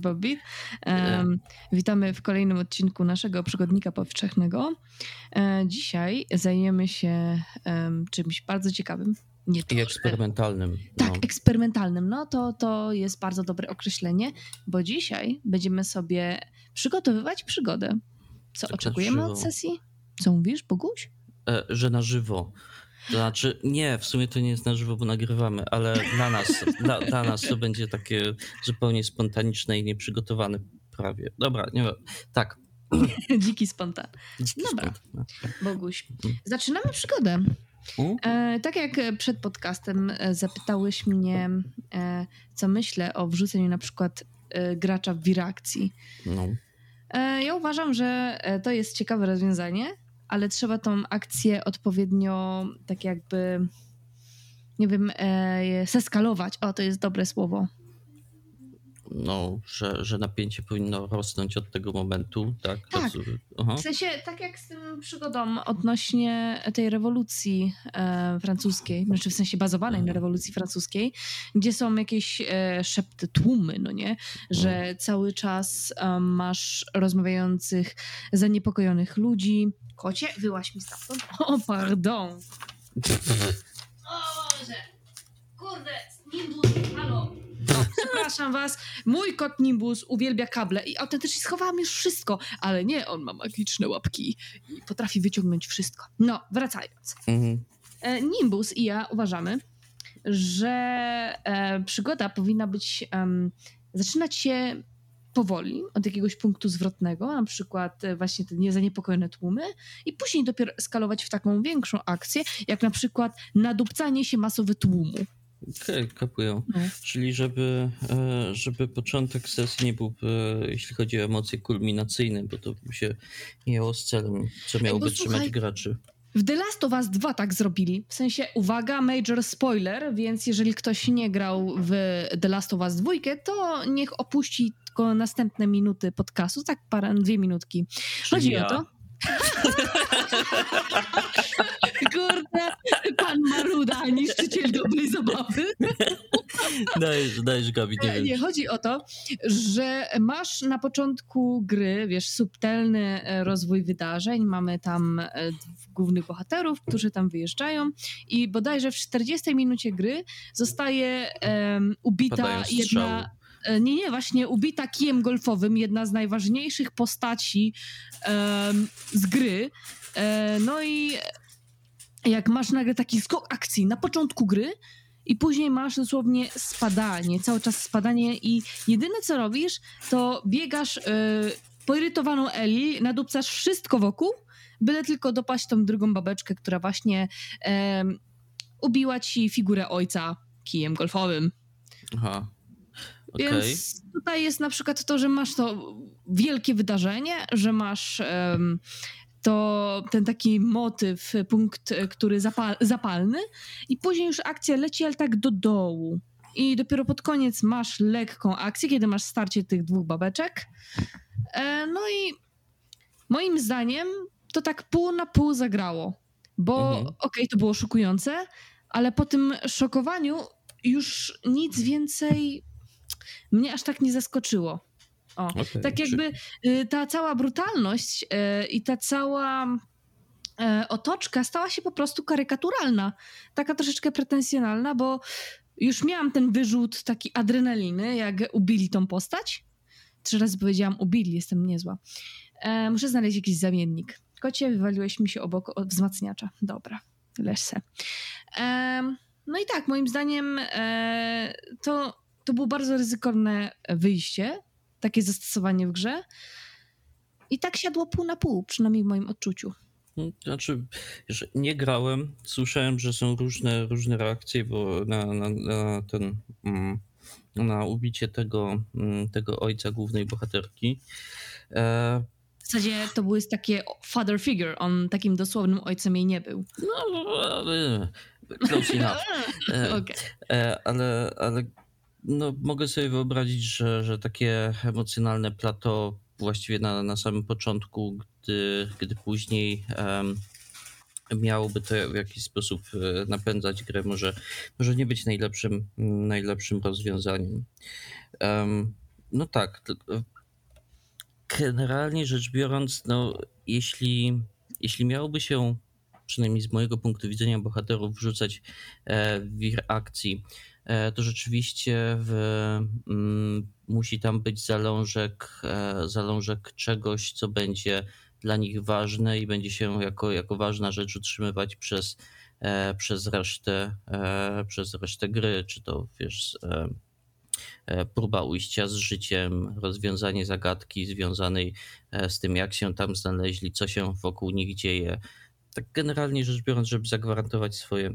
Bobby. Um, witamy w kolejnym odcinku naszego przygodnika powszechnego. E, dzisiaj zajmiemy się um, czymś bardzo ciekawym. Nie I eksperymentalnym. Tak, no. eksperymentalnym. No to, to jest bardzo dobre określenie, bo dzisiaj będziemy sobie przygotowywać przygodę. Co oczekujemy od sesji? Co mówisz, Boguś? E, że na żywo. To znaczy, nie, w sumie to nie jest na żywo, bo nagrywamy, ale dla nas, dla, dla nas to będzie takie zupełnie spontaniczne i nieprzygotowane prawie. Dobra, nie tak. Dziki spontan. Dziki Dobra, spontan. No. Boguś. Mhm. Zaczynamy przygodę. E, tak jak przed podcastem e, zapytałeś mnie, e, co myślę o wrzuceniu na przykład e, gracza w wirakcji. No. E, ja uważam, że e, to jest ciekawe rozwiązanie, ale trzeba tą akcję odpowiednio tak jakby, nie wiem, e, zeskalować. O, to jest dobre słowo no, że, że napięcie powinno rosnąć od tego momentu, tak? Tak. W sensie, tak jak z tym przygodą odnośnie tej rewolucji e, francuskiej, znaczy w sensie bazowanej na rewolucji francuskiej, gdzie są jakieś e, szepty, tłumy, no nie? Że mhm. cały czas e, masz rozmawiających, zaniepokojonych ludzi. Kocie, wyłaś mi stamtąd. O, pardon. o Boże. Kurde, Nimbus, halo. No, przepraszam was, mój kot Nimbus uwielbia kable i autentycznie schowałam już wszystko, ale nie, on ma magiczne łapki i potrafi wyciągnąć wszystko. No, wracając. Mhm. E, Nimbus i ja uważamy, że e, przygoda powinna być, um, zaczynać się powoli, od jakiegoś punktu zwrotnego, na przykład e, właśnie te niezaniepokojone tłumy i później dopiero skalować w taką większą akcję, jak na przykład nadupcanie się masowe tłumu. Okej, okay, kapują. No. Czyli żeby, e, żeby początek sesji nie był, e, jeśli chodzi o emocje, kulminacyjny, bo to by się miało z celem, co miałoby trzymać słuchaj, graczy. W The Last of Us 2 tak zrobili. W sensie, uwaga, major spoiler, więc jeżeli ktoś nie grał w The Last of Us 2, to niech opuści tylko następne minuty podcastu, tak parę, dwie minutki. Chodzi ja. o to, Kurde, pan Maruda, niszczyciel dobrej zabawy. Dajesz, dajesz Gabi, nie. Nie, chodzi o to, że masz na początku gry, wiesz, subtelny e, rozwój wydarzeń, mamy tam e, głównych bohaterów, którzy tam wyjeżdżają i bodajże w 40 minucie gry zostaje um, ubita jedna nie, nie, właśnie ubita kijem golfowym, jedna z najważniejszych postaci z gry. E, no i jak masz nagle taki skok akcji na początku gry i później masz dosłownie spadanie, cały czas spadanie i jedyne co robisz, to biegasz e, poirytowaną Eli, nadupcasz wszystko wokół, byle tylko dopaść tą drugą babeczkę, która właśnie e, ubiła ci figurę ojca kijem golfowym. Aha. Okay. Więc tutaj jest na przykład to, że masz to wielkie wydarzenie, że masz um, to ten taki motyw, punkt, który zapal, zapalny i później już akcja leci, ale tak do dołu. I dopiero pod koniec masz lekką akcję, kiedy masz starcie tych dwóch babeczek. E, no i moim zdaniem to tak pół na pół zagrało. Bo mhm. okej, okay, to było szokujące, ale po tym szokowaniu już nic więcej mnie aż tak nie zaskoczyło. O, okay, tak jakby y, ta cała brutalność y, i ta cała y, otoczka stała się po prostu karykaturalna. Taka troszeczkę pretensjonalna, bo już miałam ten wyrzut taki adrenaliny, jak ubili tą postać. Trzy razy powiedziałam ubili, jestem niezła. E, muszę znaleźć jakiś zamiennik. Kocie, wywaliłeś mi się obok wzmacniacza. Dobra, leż se. E, no i tak, moim zdaniem e, to to było bardzo ryzykowne wyjście, takie zastosowanie w grze. I tak siadło pół na pół, przynajmniej w moim odczuciu. Hmm, znaczy, nie grałem, słyszałem, że są różne, różne reakcje, bo na, na, na ten mm, na ubicie tego, mm, tego ojca głównej bohaterki. E... W zasadzie to były takie father figure, on takim dosłownym ojcem jej nie był. No, ale close enough. E, okay. e, ale, ale no, mogę sobie wyobrazić, że, że takie emocjonalne plato właściwie na, na samym początku, gdy, gdy później um, miałoby to w jakiś sposób e, napędzać grę, może, może nie być najlepszym, najlepszym rozwiązaniem. Um, no tak. Generalnie rzecz biorąc, no, jeśli, jeśli miałoby się, przynajmniej z mojego punktu widzenia, bohaterów wrzucać e, w wir akcji, e, to rzeczywiście w, mm, musi tam być zalążek, zalążek czegoś, co będzie dla nich ważne i będzie się jako, jako ważna rzecz utrzymywać przez, e, przez, resztę, e, przez resztę gry, czy to wiesz, e, próba ujścia z życiem, rozwiązanie zagadki związanej z tym, jak się tam znaleźli, co się wokół nich dzieje. Tak generalnie rzecz biorąc, żeby zagwarantować swoje,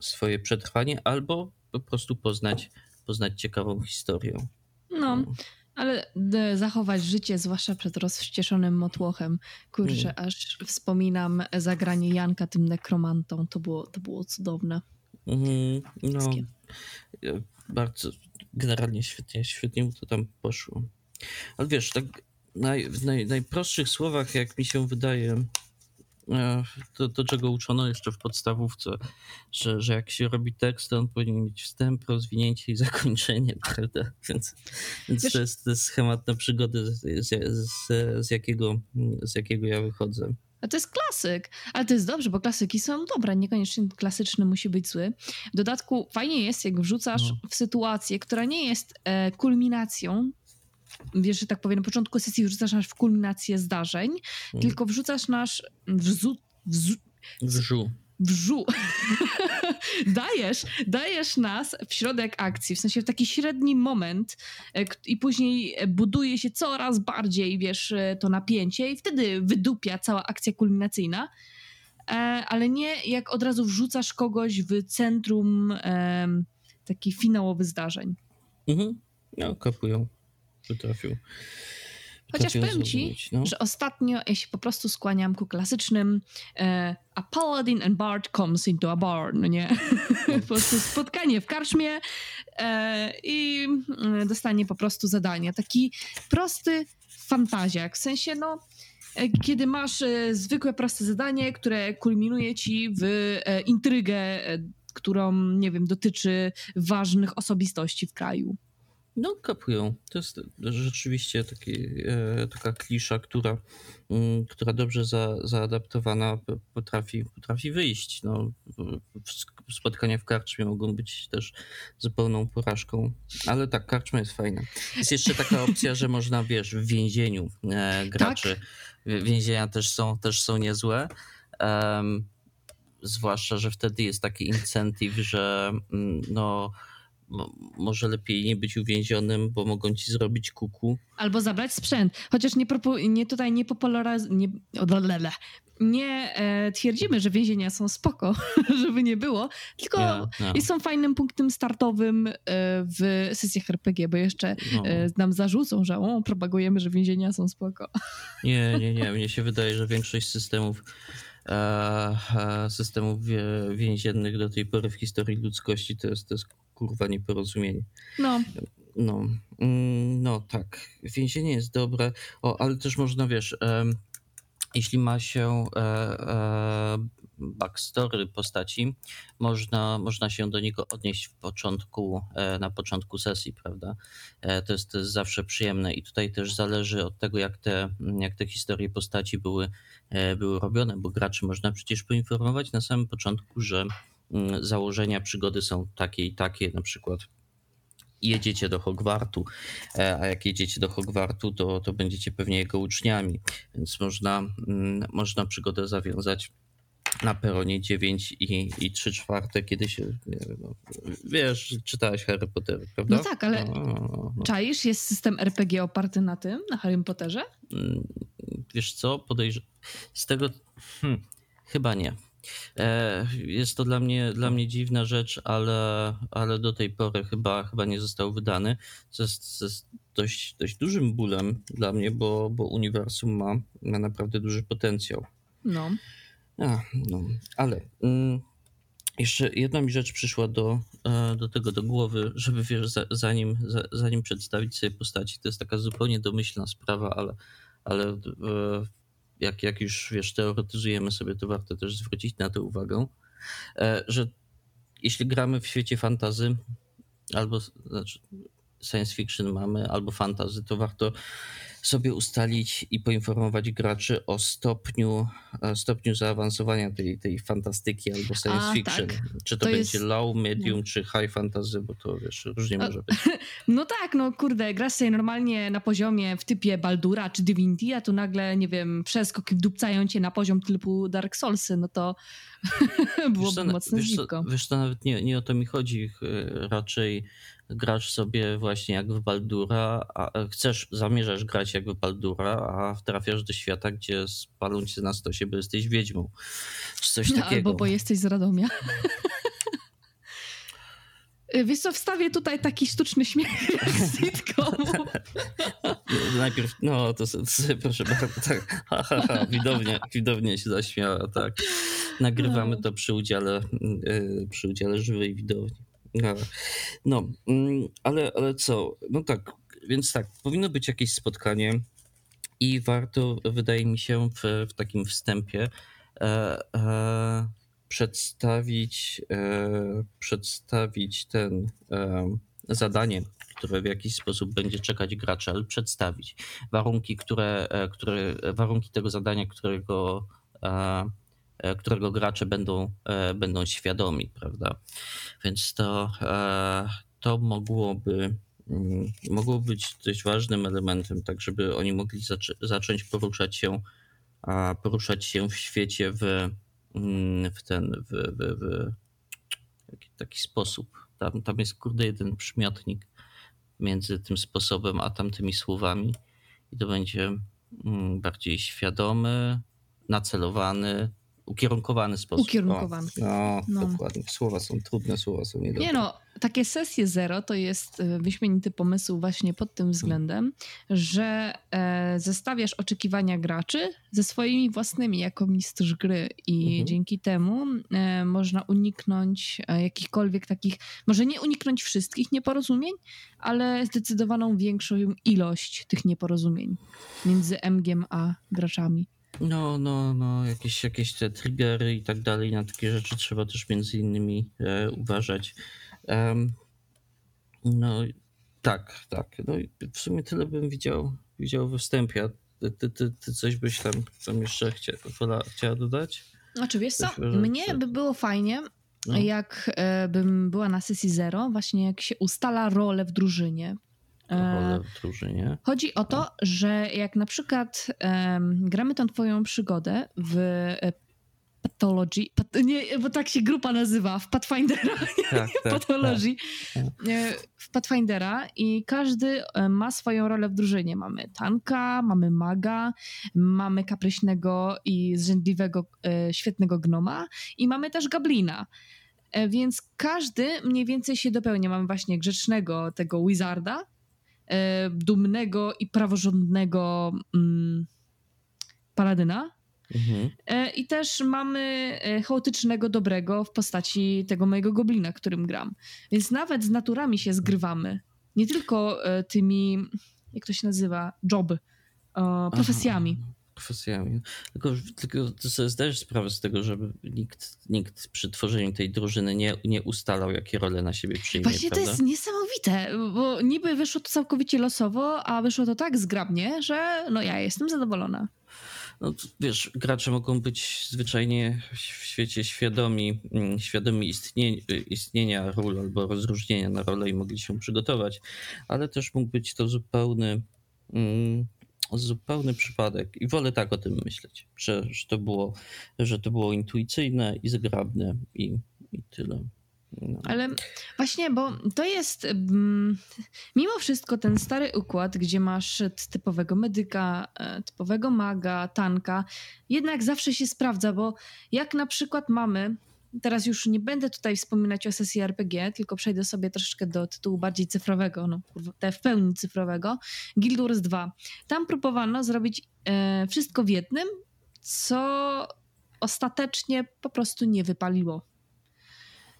swoje przetrwanie albo po prostu poznać, poznać ciekawą historię. No, no. Ale zachować życie, zwłaszcza przed rozwścieszonym motłochem. Kurczę, mm. aż wspominam zagranie Janka tym nekromantą. To było, to było cudowne. Mm, no, bardzo, generalnie świetnie, świetnie mu to tam poszło. Ale wiesz, tak naj, w naj, najprostszych słowach, jak mi się wydaje, E, to, to, czego uczono jeszcze w podstawówce, że, że jak się robi tekst, to on powinien mieć wstęp, rozwinięcie i zakończenie, prawda? Więc, więc to, jest, to jest schemat na przygody, z, z, z, jakiego, z jakiego ja wychodzę. A to jest klasyk, ale to jest dobrze, bo klasyki są dobre, niekoniecznie klasyczny musi być zły. W dodatku fajnie jest, jak wrzucasz no. w sytuację, która nie jest e, kulminacją wiesz, że tak powiem, na początku sesji wrzucasz nasz w kulminację zdarzeń, mm. tylko wrzucasz nasz wrzu... wrzu Wrzu. Wrzu. dajesz, dajesz nas w środek akcji, w sensie w taki średni moment e, i później buduje się coraz bardziej, wiesz, e, to napięcie i wtedy wydupia cała akcja kulminacyjna, e, ale nie jak od razu wrzucasz kogoś w centrum taki finałowy zdarzeń. Mhm. No, kapują potrafił. Chociaż powiem ci, no. że ostatnio ja się po prostu skłaniam ku klasycznym e, a paladin and bard comes into a bar, no nie? No. po prostu spotkanie w karczmie e, i e, dostanie po prostu zadanie. Taki prosty fantaziak, w sensie no e, kiedy masz e, zwykłe, proste zadanie, które kulminuje ci w e, intrygę, którą, nie wiem, dotyczy ważnych osobistości w kraju. No, kapują. To jest rzeczywiście taki, e, taka klisza, która, mm, która dobrze za, zaadaptowana potrafi, potrafi wyjść. No, spotkania w karczmie mogą być też zupełną porażką, ale tak, karczma jest fajna. Jest jeszcze taka opcja, że można, wiesz, w więzieniu e, graczy, tak? więzienia też są, też są niezłe. Um, zwłaszcza, że wtedy jest taki incentyw, że mm, no może lepiej nie być uwięzionym, bo mogą ci zrobić kuku. Albo zabrać sprzęt. Chociaż nie, nie tutaj nie popularyz... nie, nie e, twierdzimy, że więzienia są spoko, żeby nie było, tylko yeah, yeah. i są fajnym punktem startowym e, w sesjach RPG, bo jeszcze no. e, nam zarzucą, że o, propagujemy, że więzienia są spoko. Nie, nie, nie. Mnie się wydaje, że większość systemów e, e, systemów więziennych do tej pory w historii ludzkości to jest, to jest kurwa nieporozumienie. No. No, mm, no tak. Więzienie jest dobre, o, ale też można, wiesz, jeśli ma się e, e, backstory postaci, można, można się do niego odnieść w początku, e, na początku sesji, prawda? To jest, to jest zawsze przyjemne i tutaj też zależy od tego, jak te, jak te historie postaci były, były robione, bo graczy można przecież poinformować na samym początku, że założenia przygody są takie i takie, na przykład jedziecie do Hogwartu, e, a jak jedziecie do Hogwartu, to, to będziecie pewnie jego uczniami, więc można, mm, można przygodę zawiązać na peronie 9 i, i 3 czwarte, kiedy się, no, wiesz, czytałeś Harry Potter, prawda? No tak, ale no, no, no. czaisz, jest system RPG oparty na tym, na Harry Potterze? Mm, wiesz co, podejrzewam, z tego, hmm, chyba nie. E, jest to dla mnie, dla mnie dziwna rzecz, ale, ale do tej pory chyba, chyba nie został wydany, co jest, jest dość, dość dużym bólem dla mnie, bo, bo uniwersum ma, ma naprawdę duży potencjał. No. A, no, ale mm, jeszcze jedna mi rzecz przyszła do, e, do tego do głowy, żeby wiesz, zanim, zanim przedstawić sobie postaci, to jest taka zupełnie domyślna sprawa, ale, ale jak, jak już wiesz, teoretyzujemy sobie, to warto też zwrócić na to uwagę, e, że jeśli gramy w świecie fantazy, albo znaczy science fiction mamy, albo fantazy, to warto sobie ustalić i poinformować graczy o stopniu, stopniu zaawansowania tej, tej fantastyki albo science A, fiction. Tak. Czy to, to będzie jest... low, medium, no. czy high fantasy, bo to wiesz, różnie A... może być. No tak, no kurde, grasz sobie normalnie na poziomie w typie Baldura czy Divinity, a tu nagle, nie wiem, przeskoki wdupcają cię na poziom typu Dark Soulsy, no to byłoby wiesz, mocno wiesz, wiesz, to nawet nie, nie o to mi chodzi, raczej grasz sobie właśnie jak w Baldura, a chcesz, zamierzasz grać jak w Baldura, a trafiasz do świata, gdzie spalą cię na stosie, bo jesteś wiedźmą. Czy coś no, takiego. Albo bo jesteś z Radomia. Wiesz co, wstawię tutaj taki sztuczny śmiech z sitcomu. Najpierw, no to, to proszę bardzo, tak, ha, ha, ha, widownie, widownie się zaśmiała, tak. Nagrywamy no. to przy udziale, y, przy udziale żywej widowni. No, mm, ale, ale co? No tak, więc tak, powinno być jakieś spotkanie i warto, wydaje mi się, w, w takim wstępie e, e, przedstawić, e, przedstawić ten e, zadanie, które w jakiś sposób będzie czekać gracza, ale przedstawić warunki, które, e, które warunki tego zadania, którego E, którego gracze będą, e, będą świadomi, prawda? Więc to, e, to mogłoby, mm, mogło być dość ważnym elementem, tak żeby oni mogli zac zacząć poruszać się, poruszać się w świecie w, mm, w ten, w, w, w taki sposób. Tam, tam jest kurde jeden przymiotnik między tym sposobem a tamtymi słowami i to będzie mm, bardziej świadomy, nacelowany, ukierunkowany sposób. Ukierunkowany. O, no, no, dokładnie. Słowa są trudne, słowa są niedobre. Nie no, takie sesje zero to jest e, wyśmienity pomysł właśnie pod tym względem, że e, zestawiasz oczekiwania graczy ze swoimi własnymi jako mistrz gry i mhm. dzięki temu e, można uniknąć e, jakichkolwiek takich, może nie uniknąć wszystkich nieporozumień, ale zdecydowaną większą ilość tych nieporozumień między MGM a graczami. No, no, no, jakieś, jakieś te triggery i tak dalej, na takie rzeczy trzeba też między innymi e, uważać. Um, no, tak, tak. No w sumie tyle bym widział, widział we wstępie. Ty, ty, ty, ty coś byś tam, tam jeszcze chcia, chciała dodać? Znaczy, wiesz co, mnie by było fajnie, no. jak e, bym była na sesji zero, właśnie jak się ustala rolę w drużynie, drużynie. Chodzi o to, że jak na przykład um, gramy tą twoją przygodę w e, Pathology, pat, nie, bo tak się grupa nazywa, w Pathfindera, tak, tak, Pathology, tak. E, w Pathfindera i każdy e, ma swoją rolę w drużynie. Mamy tanka, mamy maga, mamy kapryśnego i zrzędliwego, świetnego gnoma i mamy też gablina. Więc każdy mniej więcej się dopełnia. Mamy właśnie grzecznego tego wizarda, e, dumnego i praworządnego mm, paladyna. Mhm. E, I też mamy e, chaotycznego dobrego w postaci tego mojego goblina, którym gram. Więc nawet z naturami się zgrywamy. Nie tylko e, tymi, jak to się nazywa, job, profesjami. Aha Tylko, tylko sobie zdajesz sprawę z tego, żeby nikt, nikt przy tworzeniu tej drużyny nie, nie ustalał, jakie role na siebie przyjmie. Właśnie prawda? to jest niesamowite, bo niby wyszło to całkowicie losowo, a wyszło to tak zgrabnie, że no ja jestem zadowolona. No wiesz, gracze mogą być zwyczajnie w świecie świadomi, mm, świadomi istnienia, istnienia ról albo rozróżnienia na role i mogli się przygotować, ale też mógł być to zupełny mm, zupełny przypadek i wolę tak o tym myśleć, że, że, to, było, że to było intuicyjne i zgrabne i, i tyle. No. Ale właśnie, bo to jest mm, mimo wszystko ten stary układ, gdzie masz typowego medyka, e, typowego maga, tanka, jednak zawsze się sprawdza, bo jak na przykład mamy teraz już nie będę tutaj wspominać o sesji RPG, tylko przejdę sobie troszeczkę do tytułu bardziej cyfrowego, no, te w pełni cyfrowego, Guild Wars 2. Tam próbowano zrobić e, wszystko w jednym, co ostatecznie po prostu nie wypaliło.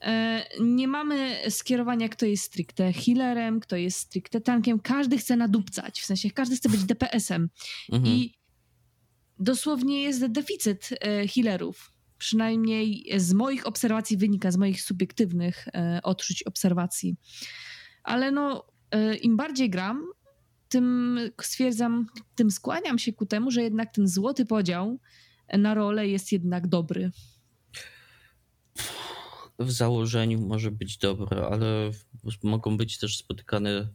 E, nie mamy skierowania, kto jest stricte healerem, kto jest stricte tankiem. Każdy chce nadupcać, w sensie każdy chce być DPS-em. Mhm. I dosłownie jest deficyt e, healerów. Przynajmniej z moich obserwacji wynika, z moich subiektywnych e, odczuć obserwacji. Ale no, e, im bardziej gram, tym stwierdzam, tym skłaniam się ku temu, że jednak ten złoty podział na rolę jest jednak dobry. W założeniu może być dobre, ale mogą być też spotykane,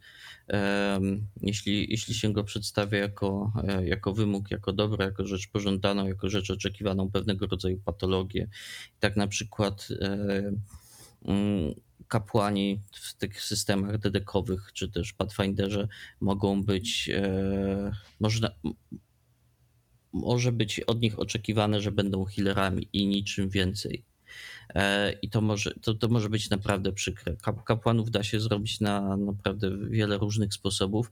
jeśli, jeśli się go przedstawia jako, e, jako wymóg, jako dobre, jako rzecz pożądaną, jako rzecz oczekiwaną, pewnego rodzaju patologię. Tak na przykład e, mm, kapłani w tych systemach dedekowych, czy też Pathfinderze mogą być, e, można, może być od nich oczekiwane, że będą healerami i niczym więcej. E, I to może, to, to może być naprawdę przykre. Kapłanów da się zrobić na naprawdę wiele różnych sposobów.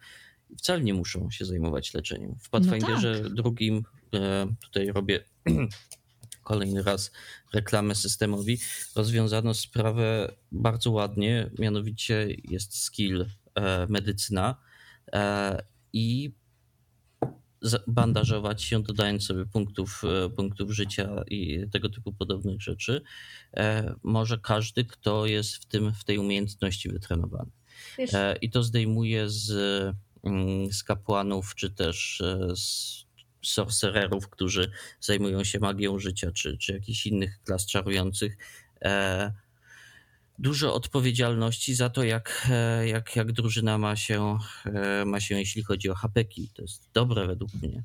Wcale nie muszą się zajmować leczeniem. W Pathfinderze no tak. drugim, e, tutaj robię kolejny raz reklamę systemowi, rozwiązano sprawę bardzo ładnie, mianowicie jest skill e, medycyna i bandażować się, dodając sobie punktów, e, punktów życia i tego typu podobnych rzeczy, e, może każdy, kto jest w, tym, w tej umiejętności wytrenowany. Wiesz. E, I to zdejmuje z, mm, z kapłanów, czy też z sorcererów, którzy zajmują się magią życia, czy, czy jakichś innych klas czarujących, dużo odpowiedzialności za to, jak, e, jak, jak drużyna ma się, e, ma się, jeśli chodzi o hapeki. To jest dobre według mnie.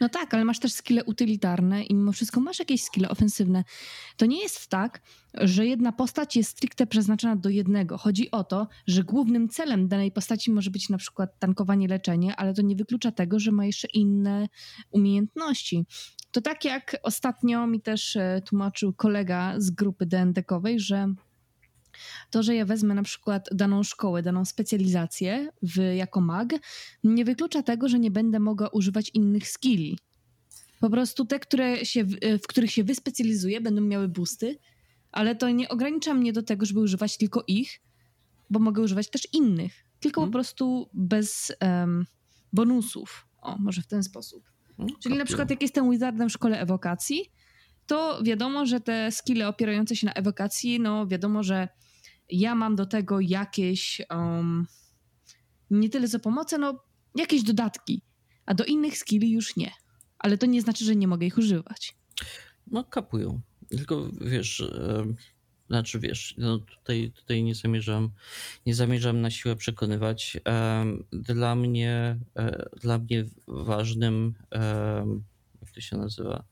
No tak, ale masz też skille utylitarne i mimo wszystko masz jakieś skille ofensywne. To nie jest tak, że jedna postać jest stricte przeznaczona do jednego. Chodzi o to, że głównym celem danej postaci może być na przykład tankowanie, leczenie, ale to nie wyklucza tego, że ma jeszcze inne umiejętności. To tak jak ostatnio mi też e, tłumaczył kolega z grupy DND-kowej, że to, że ja wezmę na przykład daną szkołę, daną specjalizację w, jako mag, nie wyklucza tego, że nie będę mogła używać innych skilli. Po prostu te, które się, w których się wyspecjalizuję, będą miały boosty, ale to nie ogranicza mnie do tego, żeby używać tylko ich, bo mogę używać też innych, tylko hmm. po mhm. prostu bez um, bonusów. O, może w ten sposób. Hmm, Czyli na przykład jak jestem wizardem w szkole ewokacji, to wiadomo, że te skille opierające się na ewokacji, no wiadomo, że ja mam do tego jakieś um, nie tyle co pomoce, no jakieś dodatki, a do innych skilli już nie. Ale to nie znaczy, że nie mogę ich używać. No kapują. Tylko wiesz, znaczy wiesz, no tutaj, tutaj nie zamierzam nie zamierzam na siłę przekonywać. Dla mnie, e, dla mnie ważnym, jak to się nazywa?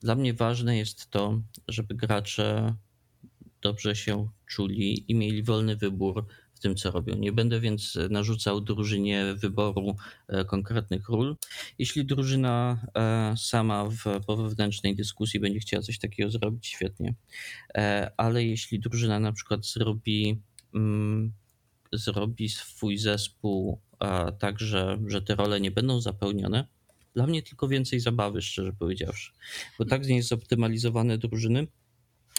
Dla mnie ważne jest to, żeby gracze dobrze się czuli i mieli wolny wybór w tym, co robią. Nie będę więc narzucał drużynie wyboru e, konkretnych ról. Jeśli drużyna e, sama w, po wewnętrznej dyskusji będzie chciała coś takiego zrobić, świetnie. E, ale jeśli drużyna na przykład zrobi, mm, zrobi swój zespół tak, że, że te role nie będą zapełnione, dla mnie tylko więcej zabawy, szczerze powiedziawszy. Bo tak nie zoptymalizowane drużyny,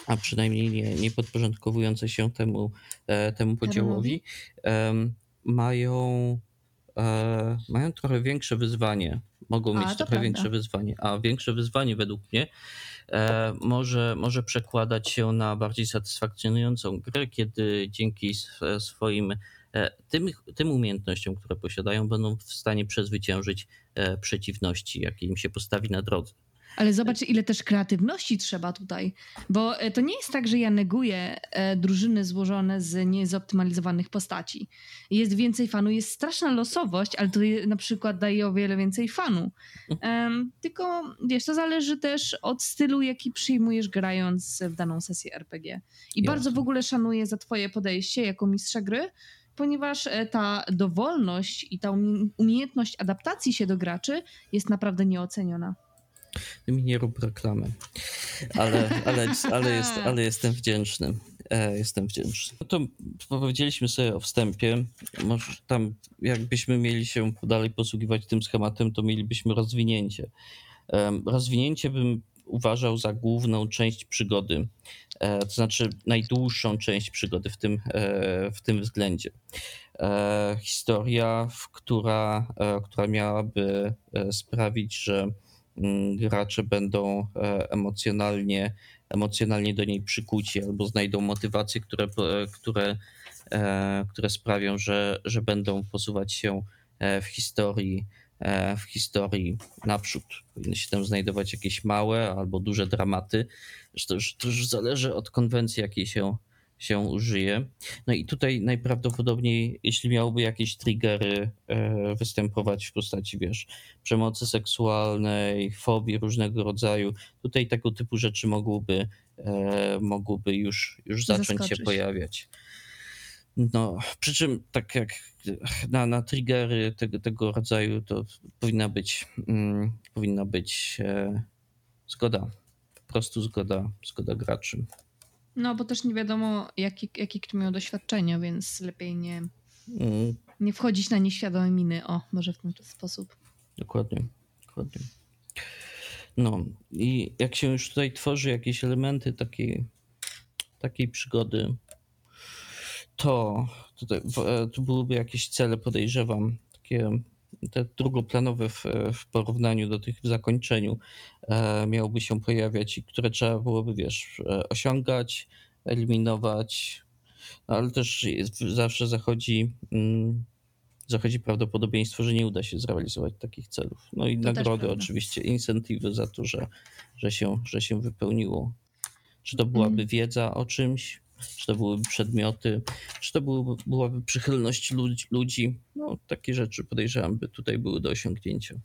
a przynajmniej nie, nie podporządkowujące się temu, e, temu podziałowi, mają, e, mają trochę większe wyzwanie. Mogą a, mieć trochę prawda. większe wyzwanie, a większe wyzwanie według mnie e, może, może przekładać się na bardziej satysfakcjonującą grę, kiedy dzięki swoim tym, tym umiejętnościom, które posiadają, będą w stanie przezwyciężyć przeciwności, jakie im się postawi na drodze. Ale zobacz, ile też kreatywności trzeba tutaj, bo e, to nie jest tak, że ja neguję e, drużyny złożone z niezoptymalizowanych postaci. Jest więcej fanu, jest straszna losowość, ale to na przykład daje o wiele więcej fanu. Um, tylko wiesz, to zależy też od stylu, jaki przyjmujesz grając w daną sesję RPG. I Jasne. bardzo w ogóle szanuję za twoje podejście jako mistrza gry, ponieważ e, ta dowolność i ta umiejętność adaptacji się do graczy jest naprawdę nieoceniona. Ty mi nie rób reklamy. Ale, ale, ale, jest, ale jestem wdzięczny. E, jestem wdzięczny. No to powiedzieliśmy sobie o wstępie. Może tam, jakbyśmy mieli się dalej posługiwać tym schematem, to mielibyśmy rozwinięcie. Rozwinięcie bym uważał za główną część przygody, e, to znaczy najdłuższą część przygody w tym, e, w tym względzie. Historia, która, która miałaby sprawić, że gracze będą e, emocjonalnie, emocjonalnie do niej przykuci albo znajdą motywacje, które, które, które sprawią, że, że będą posuwać się w historii w historii naprzód. Powinny się tam znajdować jakieś małe albo duże dramaty. To już, to już zależy od konwencji, jakiej się się użyje. No i tutaj najprawdopodobniej, jeśli miałoby jakieś triggery e, występować w postaci, wiesz, przemocy seksualnej, fobii różnego rodzaju, tutaj tego typu rzeczy mogłyby, e, mogłyby już, już zacząć się pojawiać. No, przy czym tak jak na, na triggery tego, tego rodzaju to powinna być, mm, powinna być e, zgoda, po prostu zgoda, zgoda graczy. No, bo też nie wiadomo, jakie jaki kto miał doświadczenia, więc lepiej nie, mm. nie wchodzić na nieświadome miny. O, może w ten sposób. Dokładnie, dokładnie. No i jak się już tutaj tworzy jakieś elementy takiej, takiej przygody, to tutaj, e, tu byłyby jakieś cele, podejrzewam, takie drugoplanowe w, w porównaniu do tych w zakończeniu e, miałyby się pojawiać i które trzeba byłoby, wiesz, e, osiągać, eliminować, no, ale też jest, zawsze zachodzi, mm, zachodzi prawdopodobieństwo, że nie uda się zrealizować takich celów. No i to nagrody oczywiście, incentywy za to, że, że, się, że się wypełniło. Czy to byłaby mm. wiedza o czymś, czy to byłyby przedmioty, czy to byłyby, byłaby przychylność ludzi, ludzi. No, takie rzeczy podejrzewam, by tutaj były do osiągnięcia.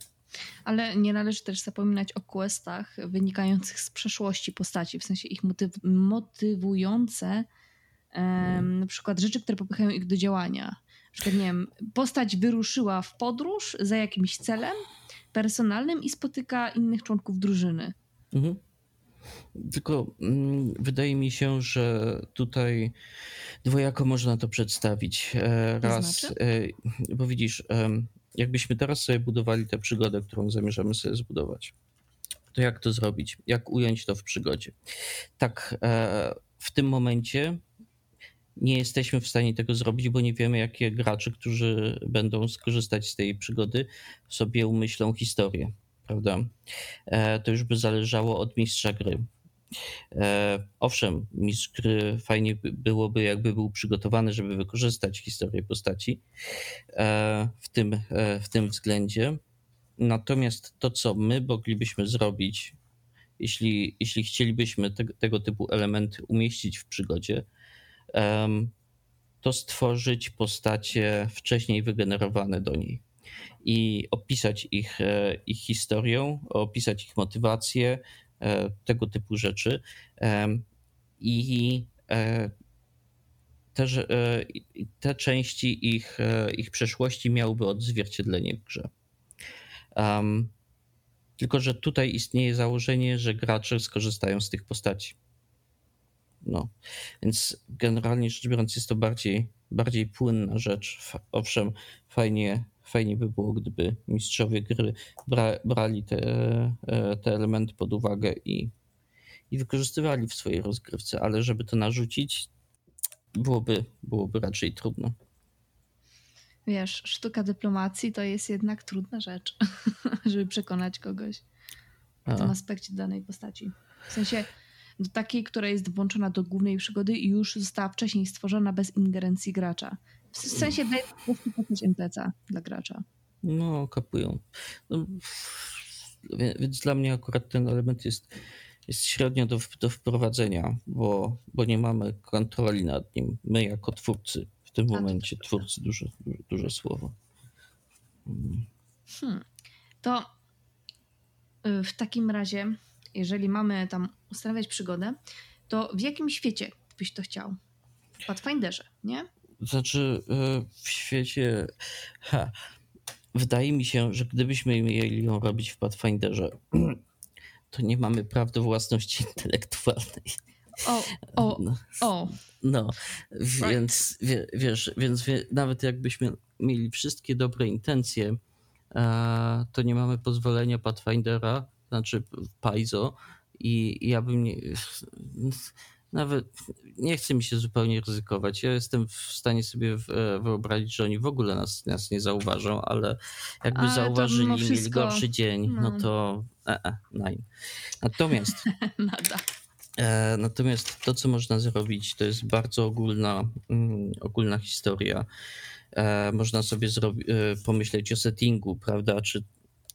Ale nie należy też zapominać o questach wynikających z przeszłości postaci, w sensie ich motyw motywujące um, na przykład rzeczy, które popychają ich do działania. Na przykład, nie wiem, postać wyruszyła w podróż za jakimś celem personalnym i spotyka innych członków drużyny. Mhm. Tylko mm, wydaje mi się, że tutaj dwojako można to przedstawić. E, raz, to znaczy? e, bo widzisz, jakbyśmy teraz sobie budowali tę przygodę, którą zamierzamy sobie zbudować, to jak to zrobić? Jak ująć to w przygodzie? Tak, e, w tym momencie nie jesteśmy w stanie tego zrobić, bo nie wiemy, jakie gracze, którzy będą skorzystać z tej przygody, sobie umyślą historię prawda? E, to już by zależało od mistrza gry. E, owszem, mistrz gry fajnie byłoby, jakby był przygotowany, żeby wykorzystać historię postaci e, w tym, w tym względzie. Natomiast to, co my moglibyśmy zrobić, jeśli, jeśli chcielibyśmy te, tego typu elementy umieścić w przygodzie, to stworzyć postacie wcześniej wygenerowane do niej i opisać ich, e, ich historię, opisać ich motywację, e, tego typu rzeczy. I e, te, te części ich, ich przeszłości miałyby odzwierciedlenie w grze. Um, tylko, że tutaj istnieje założenie, że gracze skorzystają z tych postaci. No, więc generalnie rzecz biorąc, jest to bardziej, bardziej płynna rzecz. Owszem, fajnie, fajnie by było, gdyby mistrzowie gry bra, brali te, e, te elementy pod uwagę i, i wykorzystywali w swojej rozgrywce, ale żeby to narzucić, byłoby, byłoby raczej trudno. Wiesz, sztuka dyplomacji to jest jednak trudna rzecz, żeby przekonać kogoś w tym aspekcie danej postaci. W sensie do takiej, która jest włączona do głównej przygody i już została wcześniej stworzona bez ingerencji gracza. W sensie daje po prostu dla gracza. No, kapują. No, więc dla mnie akurat ten element jest, jest średnio do, do wprowadzenia, bo, bo nie mamy kontroli nad nim. My jako twórcy, w tym momencie to twórcy, duże, duże słowo. Hmm. To y, w takim razie, jeżeli mamy tam ustawiać przygodę, to w jakim świecie byś to chciał? W Pathfinderze, nie? Znaczy, e, w świecie. Ha, wydaje mi się, że gdybyśmy mieli ją robić w Pathfinderze, to nie mamy praw do własności intelektualnej. O, o, no, o. No, więc wie, wiesz, więc wie, nawet jakbyśmy mieli wszystkie dobre intencje, to nie mamy pozwolenia Pathfindera, znaczy Paizo, i ja bym nie nawet nie chce mi się zupełnie ryzykować. Ja jestem w stanie sobie wyobrazić, że oni w ogóle nas, nas nie zauważą, ale jakby ale zauważyli, wszystko... mieli gorszy dzień, no, no to e, e, nein. Natomiast Nada. E, natomiast to, co można zrobić, to jest bardzo ogólna, mm, ogólna historia. E, można sobie e, pomyśleć o settingu, prawda? Czy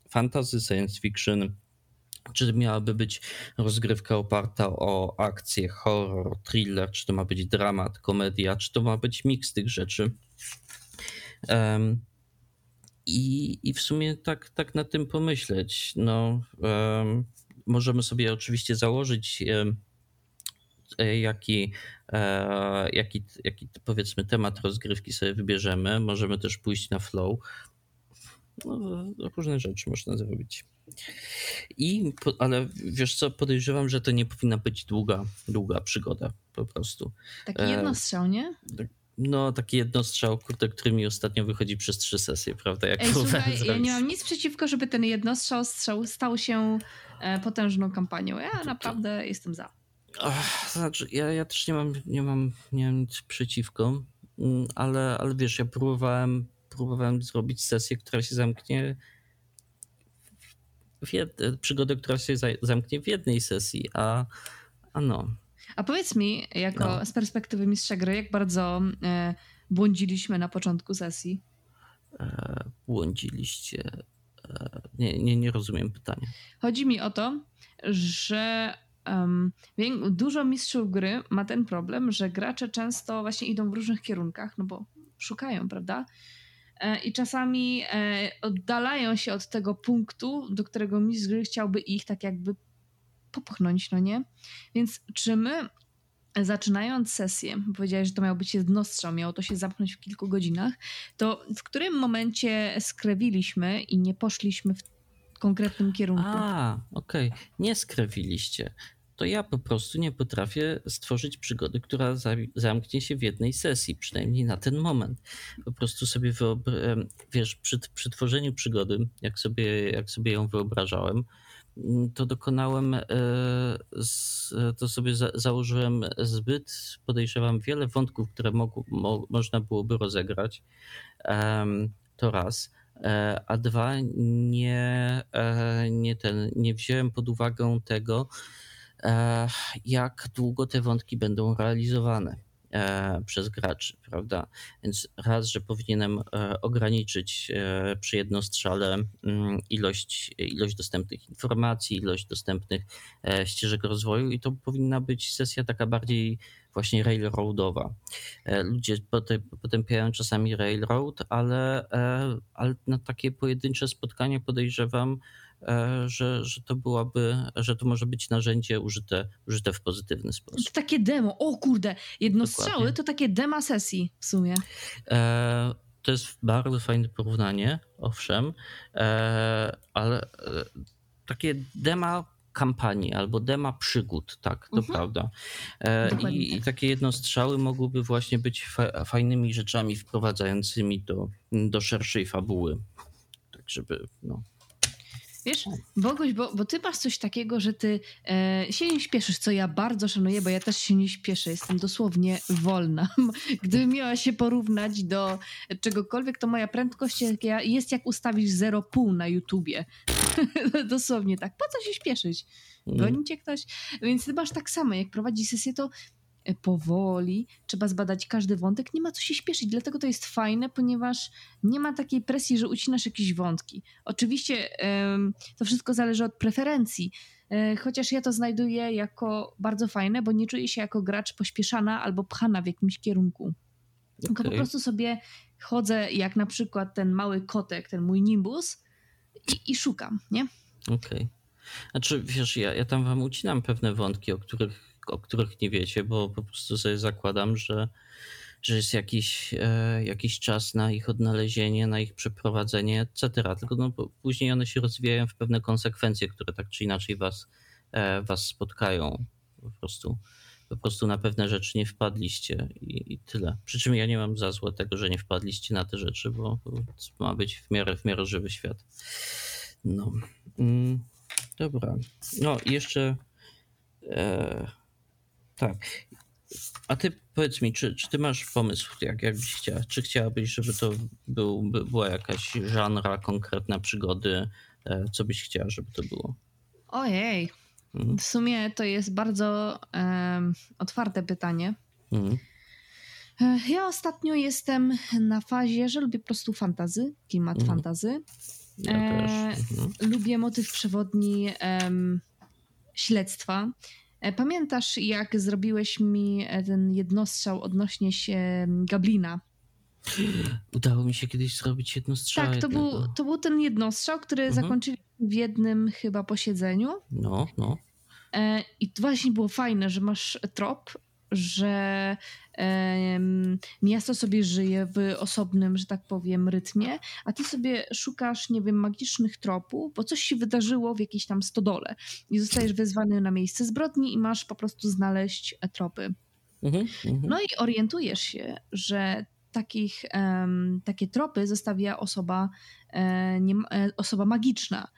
fantasy, science fiction, czy miałaby być rozgrywka oparta o akcję, horror, thriller, czy to ma być dramat, komedia, czy to ma być miks tych rzeczy. Um, i, I w sumie tak, tak nad tym pomyśleć. No, um, możemy sobie oczywiście założyć, um, jaki, e, jaki, jaki powiedzmy temat rozgrywki sobie wybierzemy. Możemy też pójść na flow. No, różne rzeczy można zrobić. I, ale wiesz co, podejrzewam, że to nie powinna być długa, długa przygoda po prostu. Taki e, jednostrzał, nie? Tak, no, taki jednostrzał, kurde, który mi ostatnio wychodzi przez trzy sesje, prawda? Jak Ej, słuchaj, ja nie mam nic przeciwko, żeby ten jednostrzał strzał stał się e, potężną kampanią. Ja to, naprawdę to... jestem za. Ach, znaczy, ja, ja też nie mam, nie, mam, nie mam nic przeciwko, mm, ale, ale wiesz, ja próbowałem, próbowałem zrobić sesję, która się zamknie jed... przygodę, która się zamknie w jednej sesji, a, a no. A powiedz mi, jako no. z perspektywy mistrza gry, jak bardzo e, błądziliśmy na początku sesji? E, błądziliście. E, nie, nie, nie rozumiem pytania. Chodzi mi o to, że um, dużo mistrzów gry ma ten problem, że gracze często właśnie idą w różnych kierunkach, no bo szukają, prawda? E, i czasami e, oddalają się od tego punktu, do którego mistrz gry chciałby ich tak jakby popchnąć, no nie? Więc czy my zaczynając sesję, powiedziałeś, że to miał być jednostrzał, miało to się zamknąć w kilku godzinach, to w którym momencie skrewiliśmy i nie poszliśmy w konkretnym kierunku? A, okej. Okay. Nie skrewiliście to ja po prostu nie potrafię stworzyć przygody, która zamknie się w jednej sesji, przynajmniej na ten moment. Po prostu sobie wiesz, przy, przy tworzeniu przygody, jak sobie, jak sobie ją wyobrażałem, mm, to dokonałem, e, to sobie założyłem zbyt, podejrzewam, wiele wątków, które mo, można byłoby rozegrać. To raz. E, a dwa, nie, e, nie, ten, nie wziąłem pod uwagę tego, jak długo te wątki będą realizowane e, przez graczy, prawda? Więc raz, że powinienem e, ograniczyć przy jednostrzale mm, ilość, ilość dostępnych informacji, ilość dostępnych ścieżek rozwoju i to powinna być sesja taka bardziej właśnie railroadowa. Ludzie potępiają czasami railroad, ale, ale na takie pojedyncze spotkanie podejrzewam, E, że, że to byłaby, że to może być narzędzie użyte, użyte w pozytywny sposób. To takie demo, o kurde, jednostrzały Dokładnie. to takie dema sesji w sumie. E, to jest bardzo fajne porównanie, owszem, e, ale e, takie dema kampanii albo dema przygód, tak, to mhm. prawda. E, I, I, takie jednostrzały mogłyby właśnie być fa fajnymi rzeczami wprowadzającymi do, do szerszej fabuły. Tak, żeby no, Wiesz, Boguś, bo, bo ty masz coś takiego, że ty e, się nie śpieszysz, co ja bardzo szanuję, bo ja też się nie śpieszę, jestem dosłownie wolna. Gdybym miała się porównać do czegokolwiek, to moja prędkość jest jak ustawisz 0,5 na YouTubie. dosłownie tak. Po co się śpieszyć? Mm. Goni cię ktoś? Więc ty masz tak samo, jak prowadzi sesję, to powoli, trzeba zbadać każdy wątek, nie ma co się śpieszyć, dlatego to jest fajne, ponieważ nie ma takiej presji, że ucinasz jakieś wątki. Oczywiście to wszystko zależy od preferencji, e, chociaż ja to znajduję jako bardzo fajne, bo nie czuję się jako gracz pośpieszana albo pchana w jakimś kierunku. Okay. Tylko po prostu sobie chodzę jak na przykład ten mały kotek, ten mój nimbus i, i szukam, nie? Okej. Okay. Znaczy, wiesz, ja, ja tam wam ucinam pewne wątki, o których o których nie wiecie, bo po prostu sobie zakładam, że, że jest jakiś, e, jakiś czas na ich odnalezienie, na ich przeprowadzenie, etc. Tylko no, później one się rozwijają w pewne konsekwencje, które tak czy inaczej was, e, was spotkają. Po prostu, po prostu na pewne rzeczy nie wpadliście i, i tyle. Przy czym ja nie mam za złe tego, że nie wpadliście na te rzeczy, bo, bo ma być w miarę, w miarę żywy świat. No. Mm, dobra. No i jeszcze. E, Tak. A ty powiedz mi, czy, czy ty masz pomysł, jak, jak byś chciała? Czy chciałabyś, żeby to był, by była jakaś żanra, konkretna przygody? E, co byś chciała, żeby to było? Ojej. Mhm. W sumie to jest bardzo um, otwarte pytanie. Mhm. Ja ostatnio jestem na fazie, że lubię po prostu fantazy, klimat mhm. fantazy. Ja e, mhm. Lubię motyw przewodni um, śledztwa. E, pamiętasz, jak zrobiłeś mi e, ten jednostrzał odnośnie się Gablina? Udało mi się kiedyś zrobić jednostrzał. Tak, to był, to był ten jednostrzał, który mhm. zakończyliśmy w jednym chyba posiedzeniu. No, no. I to właśnie było fajne, że masz trop że miasto sobie żyje w osobnym, że tak powiem, rytmie, a ty sobie szukasz, nie wiem, magicznych tropów, bo coś się wydarzyło w jakiejś tam stodole i zostajesz wezwany na miejsce zbrodni i masz po prostu znaleźć e, tropy. Mhm, mhm. no i orientujesz się, że takich, um, takie tropy zostawia osoba, e, nie, e, osoba magiczna.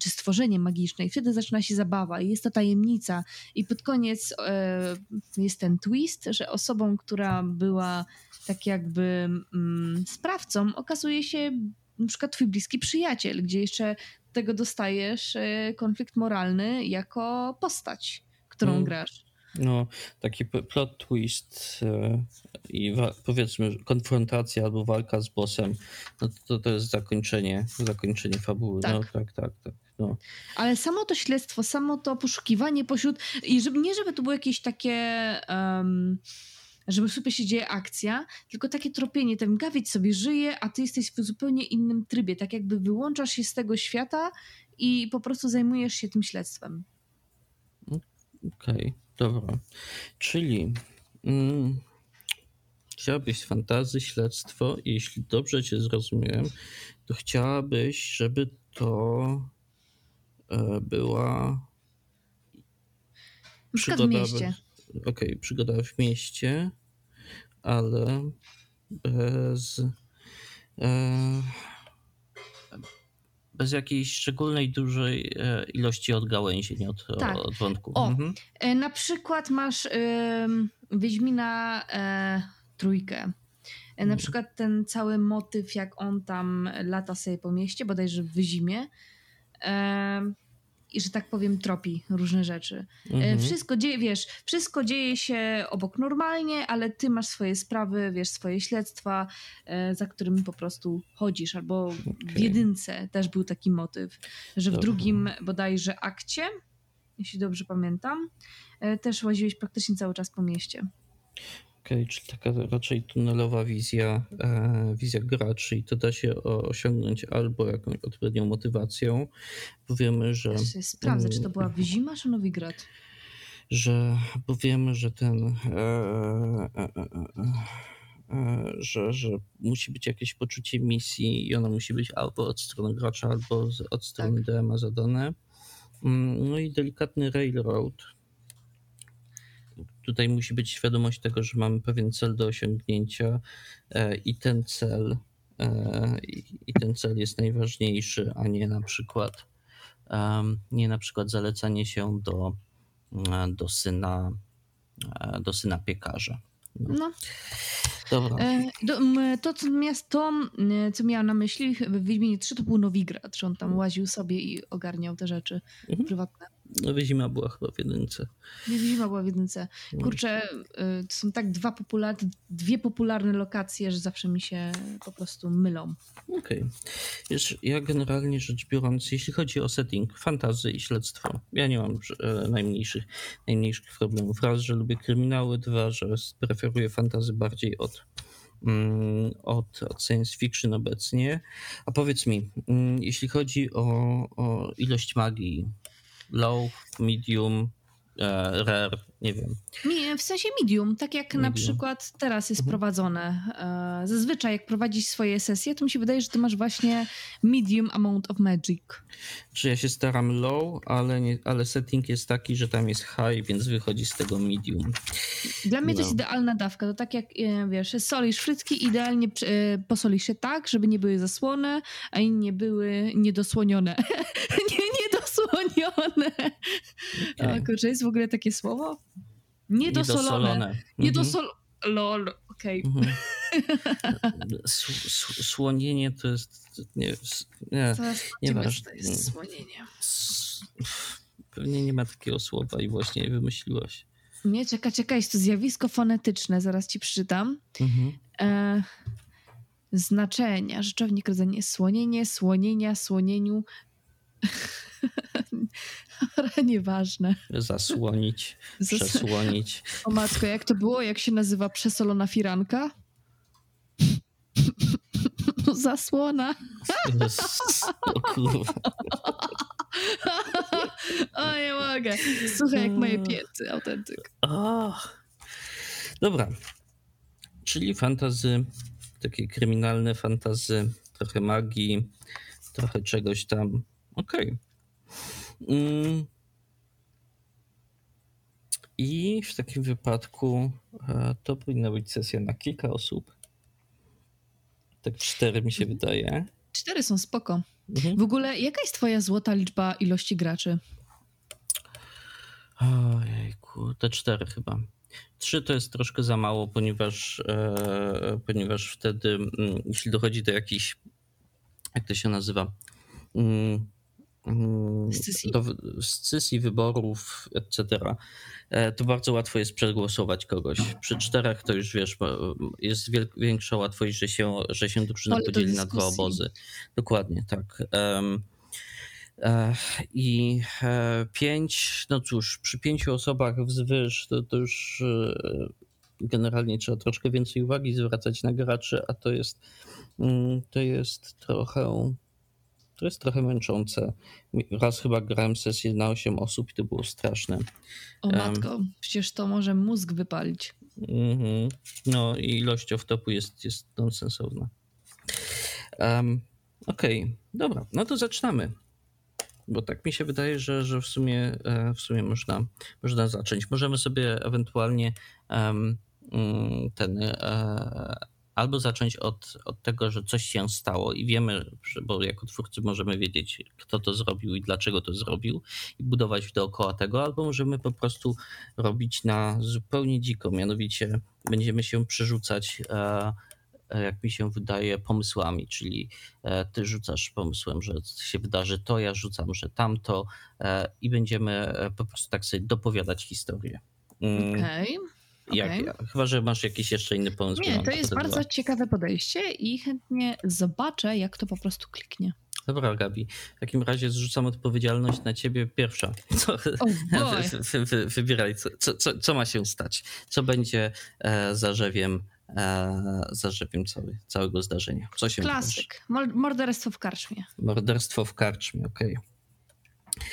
Czy stworzenie magiczne i wtedy zaczyna się zabawa i jest to tajemnica i pod koniec e, jest ten twist, że osobą, która była tak jakby mm, sprawcą okazuje się na przykład twój bliski przyjaciel, gdzie jeszcze tego dostajesz e, konflikt moralny jako postać, którą mm. grasz. No, taki plot twist i powiedzmy konfrontacja albo walka z bossem, no to, to jest zakończenie, zakończenie fabuły. Tak. No, tak, tak, tak. No. Ale samo to śledztwo, samo to poszukiwanie pośród, i żeby, nie żeby to było jakieś takie... Um, żeby super się dzieje akcja, tylko takie tropienie, ten gawieć sobie żyje, a ty jesteś w zupełnie innym trybie, tak jakby wyłączasz się z tego świata i po prostu zajmujesz się tym śledztwem. Okej, okay, dobra. Czyli mm, chciałabyś fantazy, śledztwo i jeśli dobrze cię zrozumiałem, to chciałabyś, żeby to e, była przygoda w mieście. Okej, okay, przygoda w mieście, ale bez e, bez jakiejś szczególnej dużej e, ilości odgałęzień od, tak. od wątku. O, mhm. na przykład masz y, Wiedźmina trójkę. E, na mhm. przykład ten cały motyw, jak on tam lata sobie po mieście, bodajże w zimie. E, I że tak powiem, tropi różne rzeczy. E, mhm. Wszystko dzieje, wiesz, wszystko dzieje się obok normalnie, ale ty masz swoje sprawy, wiesz, swoje śledztwa, za którymi po prostu chodzisz. Albo okay. w jedynce też był taki motyw, że w Dobra. drugim bodajże akcie, jeśli dobrze pamiętam, też łaziłeś praktycznie cały czas po mieście. Okej, okay, czyli taka raczej tunelowa wizja, e, wizja graczy i to da się osiągnąć albo jakąś odpowiednią motywacją, bo wiemy, że... Sprawdzę, czy to była Wizima czy Nowigrad? Że, bo wiemy, że ten... E, e, e, e, e że, że musi być jakieś poczucie misji i ona musi być albo od strony gracza, albo od strony tak. DM-a zadane. Mm, no i delikatny railroad, tutaj musi być świadomość tego, że mamy pewien cel do osiągnięcia e, i ten cel e, i ten cel jest najważniejszy, a nie na przykład nie na przykład zalecanie się do, e, do syna do syna piekarza. No. no. Dobra. To, co, to, co miałam na myśli w Wiedźminie 3, to był Nowigrad, że on tam łaził sobie i ogarniał te rzeczy mhm. prywatne. No zima była chyba w jedynce. Zima była w jedynce. Kurczę, y, to są tak dwa popular dwie popularne lokacje, że zawsze mi się po prostu mylą. Okej. Okay. Ja generalnie rzecz biorąc, jeśli chodzi o setting, fantazy i śledztwo, ja nie mam e, najmniejszych, najmniejszych problemów. Raz, że lubię kryminały, dwa, że preferuję fantazy bardziej od mm, od, od science fiction obecnie. A powiedz mi, mm, jeśli chodzi o, o ilość magii, low, medium, e, rare, nie wiem. W sensie medium, tak jak medium. na przykład teraz jest mhm. prowadzone. E, zazwyczaj jak prowadzisz swoje sesje, to mi się wydaje, że ty masz właśnie medium amount of magic. Czy ja się staram low, ale, nie, ale setting jest taki, że tam jest high, więc wychodzi z tego medium. Dla mnie no. to jest idealna dawka. To tak jak, e, wiesz, solisz frytki, idealnie posolisz je tak, żeby nie były zasłone, a nie były niedosłonione. nie, niedosłonione. Okay. O, kurczę, jest w ogóle takie słowo? Niedosolone. Mhm. Niedosol... Lol, okej. Okay. Mhm. Słonienie to jest... Nie, nie, nie to jest słonienie. Pewnie nie ma takiego słowa i właśnie je wymyśliłaś. Nie, czekaj, czekaj, jest to zjawisko fonetyczne, zaraz ci przeczytam. Mhm. E, znaczenia, rzeczownik rodzenie, słonienie, słonienia, słonieniu. Ale nieważne. Zasłonić, Zas... przesłonić. O matko, jak to było? Jak się nazywa przesolona firanka? Zasłona. O kurwa. O, nie mogę. Słuchaj, jak moje piecy, autentyk. Dobra. Czyli fantazy, takie kryminalne fantazy, trochę magii, trochę czegoś tam. Okej. Okay. Mm. I w takim wypadku e, to powinna być sesja na kilka osób. Tak cztery mi się mhm. wydaje. Cztery są spoko. Mhm. W ogóle, jaka jest twoja złota liczba ilości graczy? Ojejku, te cztery chyba. Trzy to jest troszkę za mało, ponieważ, e, ponieważ wtedy, m, mm, jeśli dochodzi do jakichś, jak to się nazywa, mm, do scysji wyborów, etc., e, to bardzo łatwo jest przegłosować kogoś. Przy czterech to już wiesz, jest większa łatwość, że się, że się drużyna podzieli na dwa obozy. Dokładnie, tak. Um, i e, pięć, no cóż, przy pięciu osobach wzwyż to, to już generalnie trzeba troszkę więcej uwagi zwracać na graczy, a to jest, mm, to jest trochę to jest trochę męczące. Raz chyba grałem sesję na 8 osób i to było straszne. O matko, um, przecież to może mózg wypalić. Mm-hmm. No i ilość off-topu jest, jest nonsensowna. Um, Okej, okay. dobra, no to zaczynamy. Bo tak mi się wydaje, że, że w sumie, e, w sumie można, można zacząć. Możemy sobie ewentualnie um, ten e, albo zacząć od, od tego, że coś się stało i wiemy, bo jako twórcy możemy wiedzieć, kto to zrobił i dlaczego to zrobił i budować dookoła tego, albo możemy po prostu robić na zupełnie dziko, mianowicie będziemy się przerzucać e, e jak mi się wydaje, pomysłami, czyli e, ty rzucasz pomysłem, że się wydarzy to, ja rzucam, że tamto e, i będziemy po prostu tak sobie dopowiadać historię. Mm. Okej. Okay. Jak, okay. Chyba, że masz jakiś jeszcze inny pomysł. Nie, to jest bardzo dwa. ciekawe podejście i chętnie zobaczę, jak to po prostu kliknie. Dobra, Gabi. W takim razie zrzucam odpowiedzialność na ciebie pierwsza. Co, oh wy, wy, wybieraj, co, co, co, ma się stać. Co będzie e, zarzewiem, e, zarzewiem cały, całego zdarzenia. Co się Klasyk. Morderstwo w karczmie. Morderstwo w karczmie, okej. Okay.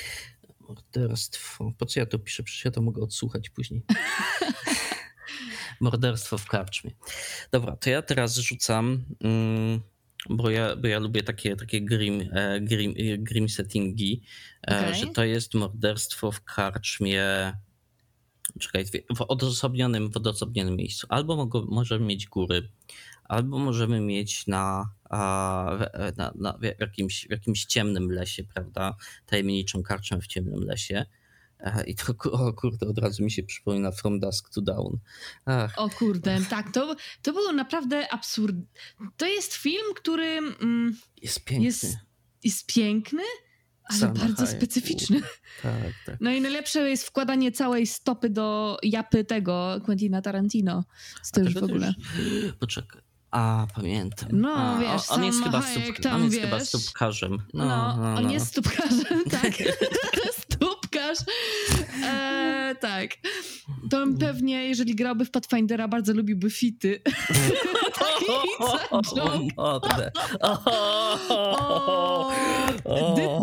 Morderstwo. Po co ja to piszę? Przecież ja to mogę odsłuchać później. Morderstwo w karczmie. Dobra, to ja teraz rzucam, mm, bo ja, bo ja lubię takie, takie grim, e, grim, e, grim settingi, e, okay. że to jest morderstwo w karczmie czekaj, w odosobnionym, w odosobnionym miejscu. Albo mogą, możemy mieć góry, albo możemy mieć na, na, na w, jakimś, w jakimś ciemnym lesie, prawda? Tajemniczą karczmę w ciemnym lesie. I to, o kurde, od razu mi się przypomina From Dusk to Dawn. Ach. O kurde, tak, to, to było naprawdę absurd. To jest film, który mm, jest piękny. Jest, jest piękny, ale bardzo specyficzny. Tak, tak. No i najlepsze jest wkładanie całej stopy do japy tego Quentina Tarantino. To już w ogóle. Już... Poczekaj. A, pamiętam. No, A, wiesz, on, jest, chyba, stup, tam, on jest wiesz, chyba stópkarzem. No, no, no on no. jest stópkarzem, tak. gosh. E, tak. To on pewnie, jeżeli grałby w Pathfindera, bardzo lubiłby fity.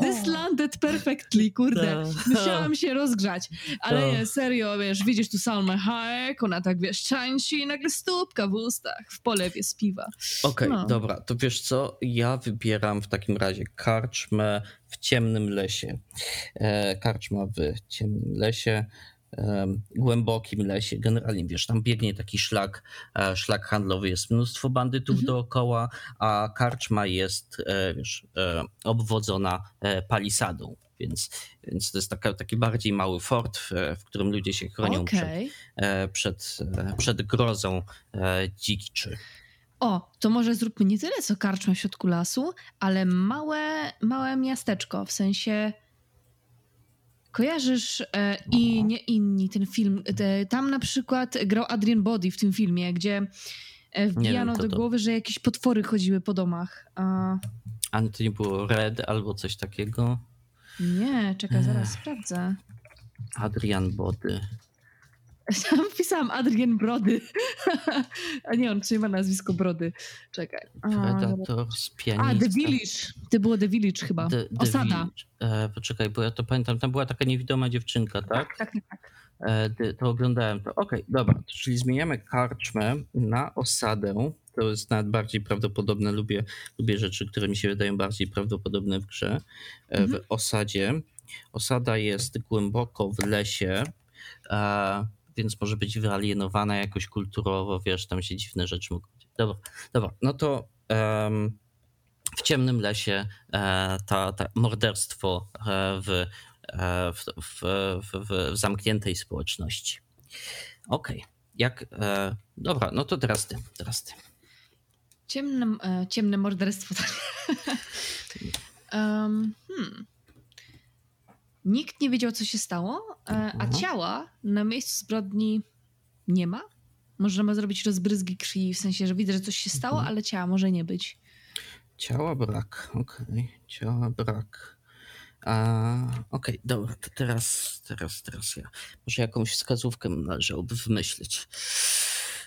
This landed perfectly, kurde. Tak. Musiałam się rozgrzać. Ale tak. nie, serio, wiesz, widzisz tu Salmę Hayek, ona tak, wiesz, czańsi i nagle stópka w ustach, w polewie z piwa. Okej, okay, no. dobra, to wiesz co, ja wybieram w takim razie karczmę w ciemnym lesie. E, karczma w ciemnym lesie głębokim lesie. Generalnie wiesz, tam biegnie taki szlak, e, szlak handlowy, jest mnóstwo bandytów mhm. dookoła, a karczma jest, e, wiesz, obwodzona palisadą więc, więc to jest taka, taki bardziej mały fort, w, w którym ludzie się chronią Okej. przed, przed, przed grozą dzikiczy. O, to może zróbmy nie tyle co karczmę w środku lasu, ale małe, małe miasteczko, w sensie kojarzysz e, i nie inni ten film. Te, tam na przykład grał Adrian Body w tym filmie, gdzie e, wbijano wiem, do głowy, że jakieś potwory chodziły po domach. A... A to nie było Red albo coś takiego? Nie, czekaj, zaraz sprawdzę. Adrian Body. Tam wpisałam Adrian Brody. A nie, on trzyma nazwisko Brody. Czekaj. Predator z pianista. A, The Village. To było The Village chyba. The, the Osada. E, poczekaj, bo ja to pamiętam. Tam była taka niewidoma dziewczynka, tak? Tak, tak, tak. E, to oglądałem to. Okej, okay, dobra. Czyli zmieniamy karczmę na osadę. To jest nawet bardziej prawdopodobne. Lubię, lubię rzeczy, które mi się wydają bardziej prawdopodobne w grze. E, mhm. W osadzie. Osada jest głęboko w lesie. E, więc może być wyalienowana jakoś kulturowo, wiesz, tam się dziwne rzeczy mogą. Dobra, dobra, no to um, w ciemnym lesie e, ta, ta morderstwo e, w, e, w, w, w, w, zamkniętej społeczności. Okej, okay. jak, e, dobra, no to teraz ty, teraz ty. Ciemne, ciemne morderstwo. um, hmm. Nikt nie wiedział, co się stało, e, a mhm. ciała na miejscu zbrodni nie ma. Możemy zrobić rozbryzgi krwi, w sensie, że widzę, że coś się stało, mhm. ale ciała może nie być. Ciała brak, okej. Okay. Ciała brak. Okej, okay, dobra, to teraz, teraz, teraz ja. Może jakąś wskazówkę należałoby wymyślić.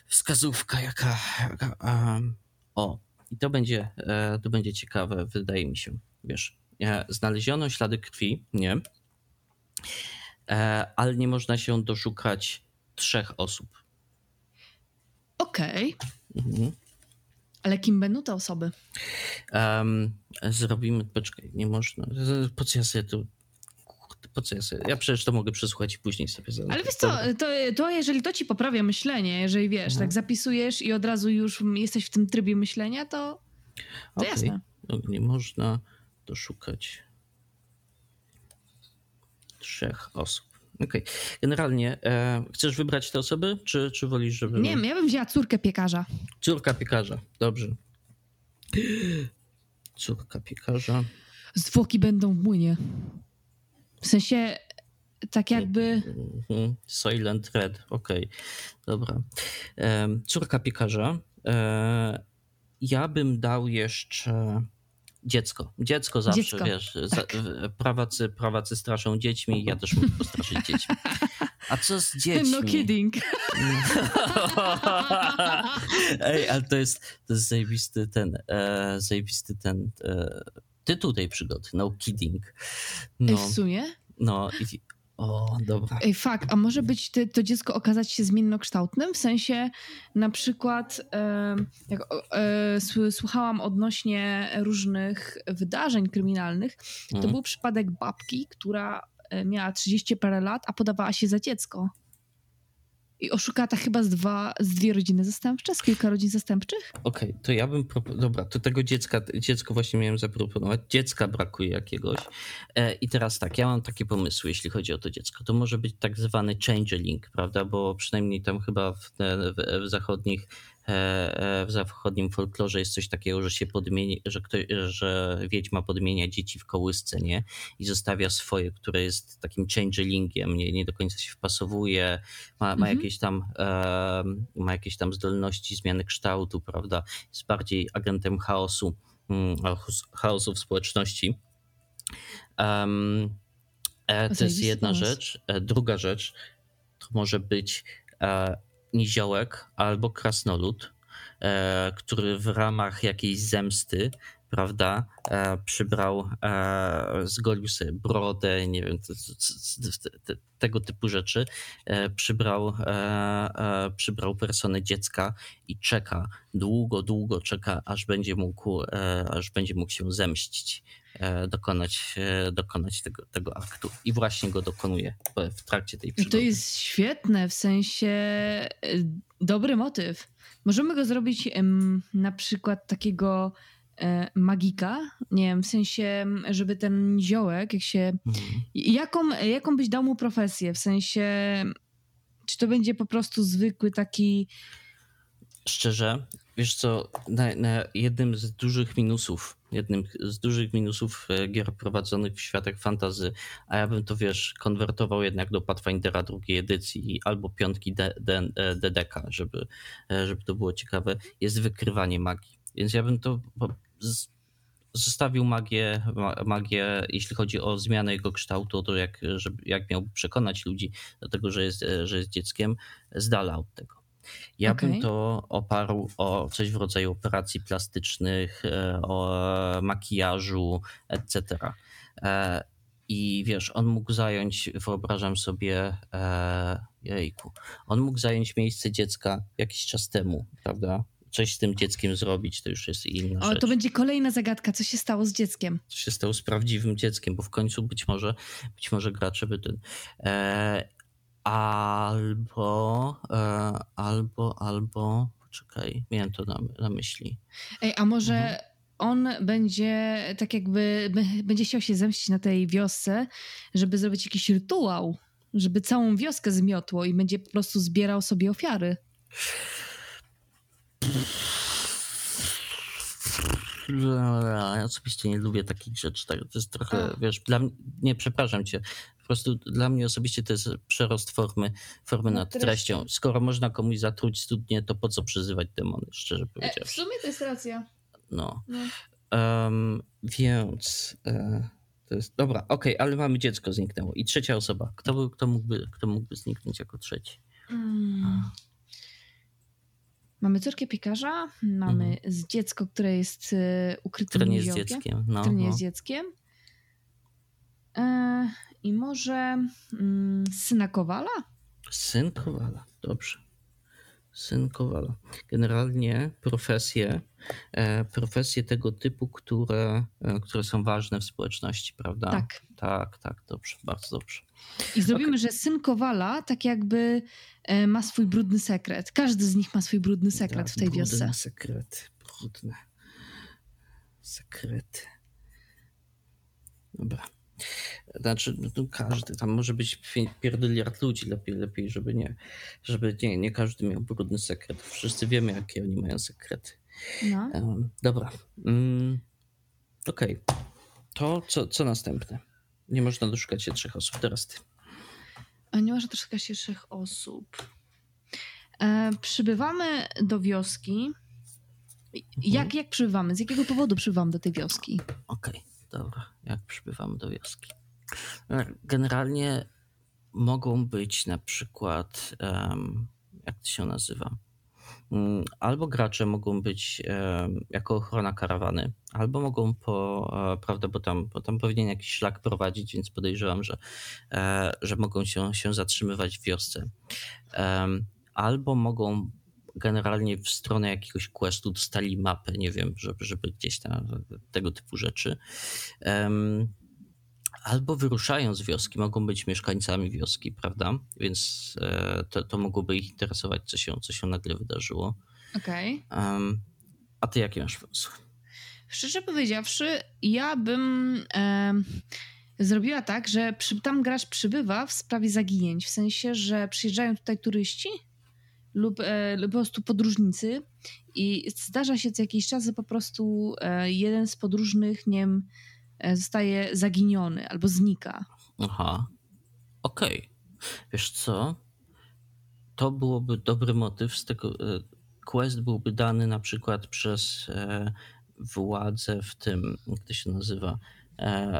Wskazówka jaka... jaka um, o, i to będzie, e, to będzie ciekawe, wydaje mi się. Wiesz, e, znaleziono ślady krwi, nie? E, ale nie można się doszukać trzech osób. Okej. Okay. Mhm. Ale kim będą te osoby? Um, zrobimy, poczekaj, nie można. Po co ja sobie tu po co ja sobie? Ja przecież to mogę przesłuchać i później sobie zadać. Ale wiesz co, to, to jeżeli to ci poprawia myślenie, jeżeli wiesz, mhm. tak zapisujesz i od razu już jesteś w tym trybie myślenia, to, to okay. jasne. Nie można doszukać trzech osób. Okej. Okay. Generalnie e, chcesz wybrać te osoby, czy, czy wolisz, żeby... Nie wiem, ja bym wzięła córkę piekarza. Córka piekarza, dobrze. Córka piekarza. Zwłoki będą w młynie. W sensie tak jakby... Mhm. Silent Red, okej. Okay. Dobra. E, córka piekarza. E, ja bym dał jeszcze dziecko. Dziecko zawsze, dziecko. wiesz, tak. prawacy, prawacy straszą dziećmi, ja też mogę postraszyć dziećmi. A co z dziećmi? No kidding. Ej, ale to jest, to jest zajebisty ten, e, zajebisty ten e, tytuł tej przygody, no kidding. No, w sumie? No i o, dobra. Ej, fakt, a może być te, to dziecko okazać się zmiennokształtnym? W sensie na przykład e, jak e, słuchałam odnośnie różnych wydarzeń kryminalnych, to mhm. był przypadek babki, która e, miała 30 parę lat, a podawała się za dziecko. I oszukała ta chyba z, dwa, z dwie rodziny zastępcze, z kilka rodzin zastępczych? Okej, okay, to ja bym. Dobra, to tego dziecka, dziecko właśnie miałem zaproponować. Dziecka brakuje jakiegoś. E, I teraz tak, ja mam takie pomysły, jeśli chodzi o to dziecko. To może być tak zwany changeling, prawda? Bo przynajmniej tam chyba w, w, w zachodnich w zachodnim folklorze jest coś takiego, że się podmieni, że, ktoś, że wiedźma podmienia dzieci w kołysce, nie? I zostawia swoje, które jest takim changelingiem, nie, nie do końca się wpasowuje, ma, ma, mhm. jakieś tam, e, ma jakieś tam zdolności zmiany kształtu, prawda? Jest bardziej agentem chaosu, mm, chaosu w społeczności. Um, to jest jedna rzecz. Druga rzecz to może być niziołek albo krasnolud, e, który w ramach jakiejś zemsty, prawda, e, przybrał, e, zgolił sobie brodę, nie wiem, tego typu rzeczy, przybrał, przybrał personę dziecka i czeka, długo, długo czeka, aż będzie mógł, aż będzie mógł się zemścić dokonać, dokonać tego, tego aktu. I właśnie go dokonuje w trakcie tej przygody. To jest świetne, w sensie dobry motyw. Możemy go zrobić na przykład takiego e, magika, nie wiem, w sensie, żeby ten ziołek, jak się... Mhm. Jaką, jaką byś dał mu profesję? W sensie, czy to będzie po prostu zwykły taki... Szczerze, wiesz co, na, na jednym z dużych minusów, jednym z dużych minusów e, gier prowadzonych w światach fantazy, a ja bym to, wiesz, konwertował jednak do Pathfindera drugiej edycji albo piątki DDK, e, żeby, żeby to było ciekawe, jest wykrywanie magii. Więc ja bym to zostawił magię, magię, jeśli chodzi o zmianę jego kształtu, to jak, żeby, jak miał przekonać ludzi do tego, że jest, że jest dzieckiem, z dala od tego. Ja okay. bym to oparł o coś w rodzaju operacji plastycznych, e, o makijażu, etc. E, I wiesz, on mógł zająć, wyobrażam sobie, e, jejku, on mógł zająć miejsce dziecka jakiś czas temu, prawda? coś z tym dzieckiem zrobić, to już jest inna o, rzecz. to będzie kolejna zagadka, co się stało z dzieckiem. Co się stało z prawdziwym dzieckiem, bo w końcu być może, być może gracze by ten... E, albo, e, albo, albo... Poczekaj, miałem to na, na myśli. Ej, a może... Mhm on będzie tak jakby, będzie chciał się zemścić na tej wiosce, żeby zrobić jakiś rytuał, żeby całą wioskę zmiotło i będzie po prostu zbierał sobie ofiary. Ja osobiście nie lubię takich rzeczy. Tak, to jest trochę, A. wiesz, dla mnie, nie, przepraszam cię, po prostu dla mnie osobiście to jest przerost formy, formy nad treścią. Skoro można komuś zatruć studnie, to po co przyzywać demony, szczerze powiedziawszy. E, w sumie to jest racja. No. no. Um, więc e, to jest, dobra, okej, okay, ale mamy dziecko zniknęło. I trzecia osoba. Kto, kto, mógłby, kto mógłby zniknąć jako trzeci? Mm. Mamy córkę piekarza, mamy mhm. z dziecko, które jest e, ukryte Które nie jest dzieckiem. No, które nie no. jest dzieckiem. E, I może mm, syna Kowala? Syn Kowala, dobrze. Syn Kowala. Generalnie profesje, e, profesje tego typu, które, e, które są ważne w społeczności, prawda? Tak. Tak, tak, dobrze, bardzo dobrze. I zrobimy, okay. że syn Kowala tak jakby ma swój brudny sekret. Każdy z nich ma swój brudny sekret tak, w tej brudne wiosce. sekrety, brudne sekrety. Dobra. Znaczy, no, każdy, tam może być pierdyliard ludzi, lepiej, lepiej, żeby nie, żeby nie, nie każdy miał brudny sekret. Wszyscy wiemy, jakie oni mają sekrety. No. Um, dobra. Um, Okej. Okay. To co, co następne? Nie można doszukać się trzech osób, teraz ty. Nie doszukać się trzech osób. E, przybywamy do wioski. Jak, mhm. jak przybywamy? Z jakiego powodu przybywamy do tej wioski? Okej, okay, dobra. Jak przybywamy do wioski? E, generalnie mogą być na przykład, um, jak to się nazywa? Mm, albo gracze mogą być jako ochrona karawany, albo mogą po, e, prawda, bo tam, bo tam powinien jakiś szlak prowadzić, więc podejrzewam, że, e, że mogą się, się zatrzymywać w wiosce. Albo mogą generalnie w stronę jakiegoś questu dostali mapę, nie wiem, żeby, żeby gdzieś tam tego typu rzeczy albo wyruszają z wioski, mogą być mieszkańcami wioski, prawda? Więc e, to, to mogłoby ich interesować, co się, co się nagle wydarzyło. Okej. Okay. A ty jaki masz pomysł? Szczerze powiedziawszy, ja bym e, zrobiła tak, że przy, tam gracz przybywa w sprawie zaginięć. W sensie, że przyjeżdżają tutaj turyści lub, e, lub po prostu podróżnicy i zdarza się co jakiś czas, że po prostu e, jeden z podróżnych, nie wiem, zostaje zaginiony albo znika. Aha. Okej. Okay. Wiesz co? To byłoby dobry motyw z tego. E, quest byłby dany na przykład przez e, władzę w tym, jak to się nazywa,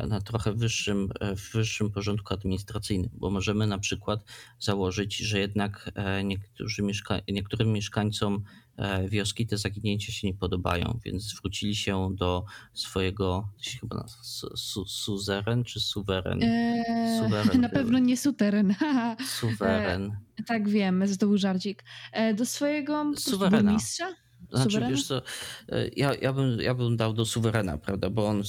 na trochę wyższym, w wyższym porządku administracyjnym, bo możemy na przykład założyć, że jednak niektórzy mieszka niektórym mieszkańcom E, wioski te zaginięcia się nie podobają, więc zwrócili się do swojego, chyba nazywa, su, suzeren czy suweren? Eee, suweren na pewno nie suweren. Suweren. E, tak wiem, to był żarcik. E, do swojego suwerena. burmistrza? Znaczy, wiesz co, e, ja, ja, bym, ja bym dał do suwerena, prawda, bo on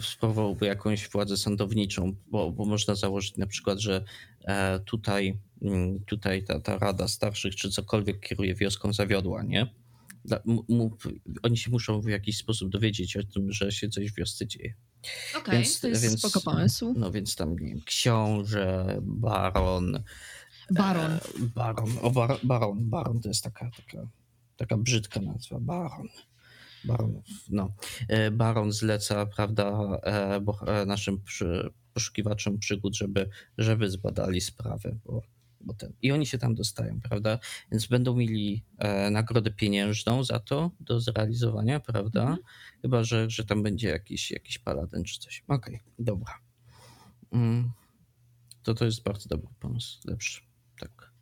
sprawowałby jakąś władzę sądowniczą, bo, bo można założyć na przykład, że tutaj Mm, tutaj ta, ta rada starszych czy cokolwiek kieruje wioską zawiodła, nie? oni się muszą w jakiś sposób dowiedzieć o tym, że się coś w wiosce dzieje. Okej, okay, to jest więc, spoko pomysł. No więc tam książę, baron. Baron. E, baron, o, bar, baron, baron to jest taka, taka, taka brzydka nazwa, baron. Baron, no. E, baron zleca, prawda, e, e, naszym przy, poszukiwaczom przygód, żeby, żeby zbadali sprawę, bo bo ten, I oni się tam dostają, prawda? Więc będą mieli e, nagrodę pieniężną za to do zrealizowania, prawda? Mhm. Chyba, że, że tam będzie jakiś, jakiś paladyn czy coś. Okej, okay, dobra. Mm. To to jest bardzo dobry pomysł, lepszy. Tak.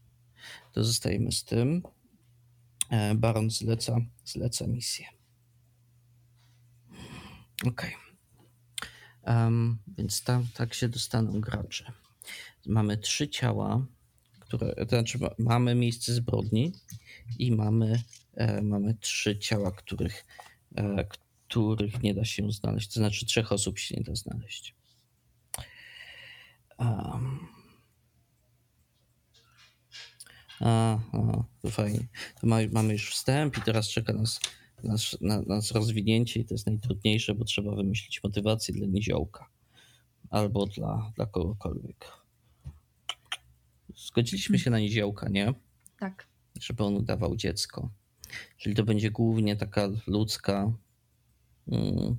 To zostajemy z tym. E, Baron zleca, zleca misję. Okej. Okay. Um, więc tam tak się dostaną gracze. Mamy trzy ciała które, to znaczy mamy miejsce zbrodni i mamy, e, mamy trzy ciała, których, e, których nie da się znaleźć. To znaczy trzech osób się nie da znaleźć. Um. A, a, to fajnie. To ma, mamy już wstęp i teraz czeka nas, nas, na, nas rozwinięcie i to jest najtrudniejsze, bo trzeba wymyślić motywację dla niziołka albo dla, dla kogokolwiek. Zgodziliśmy się na niziołka, nie? Tak. Żeby on udawał dziecko. Czyli to będzie głównie taka ludzka mm,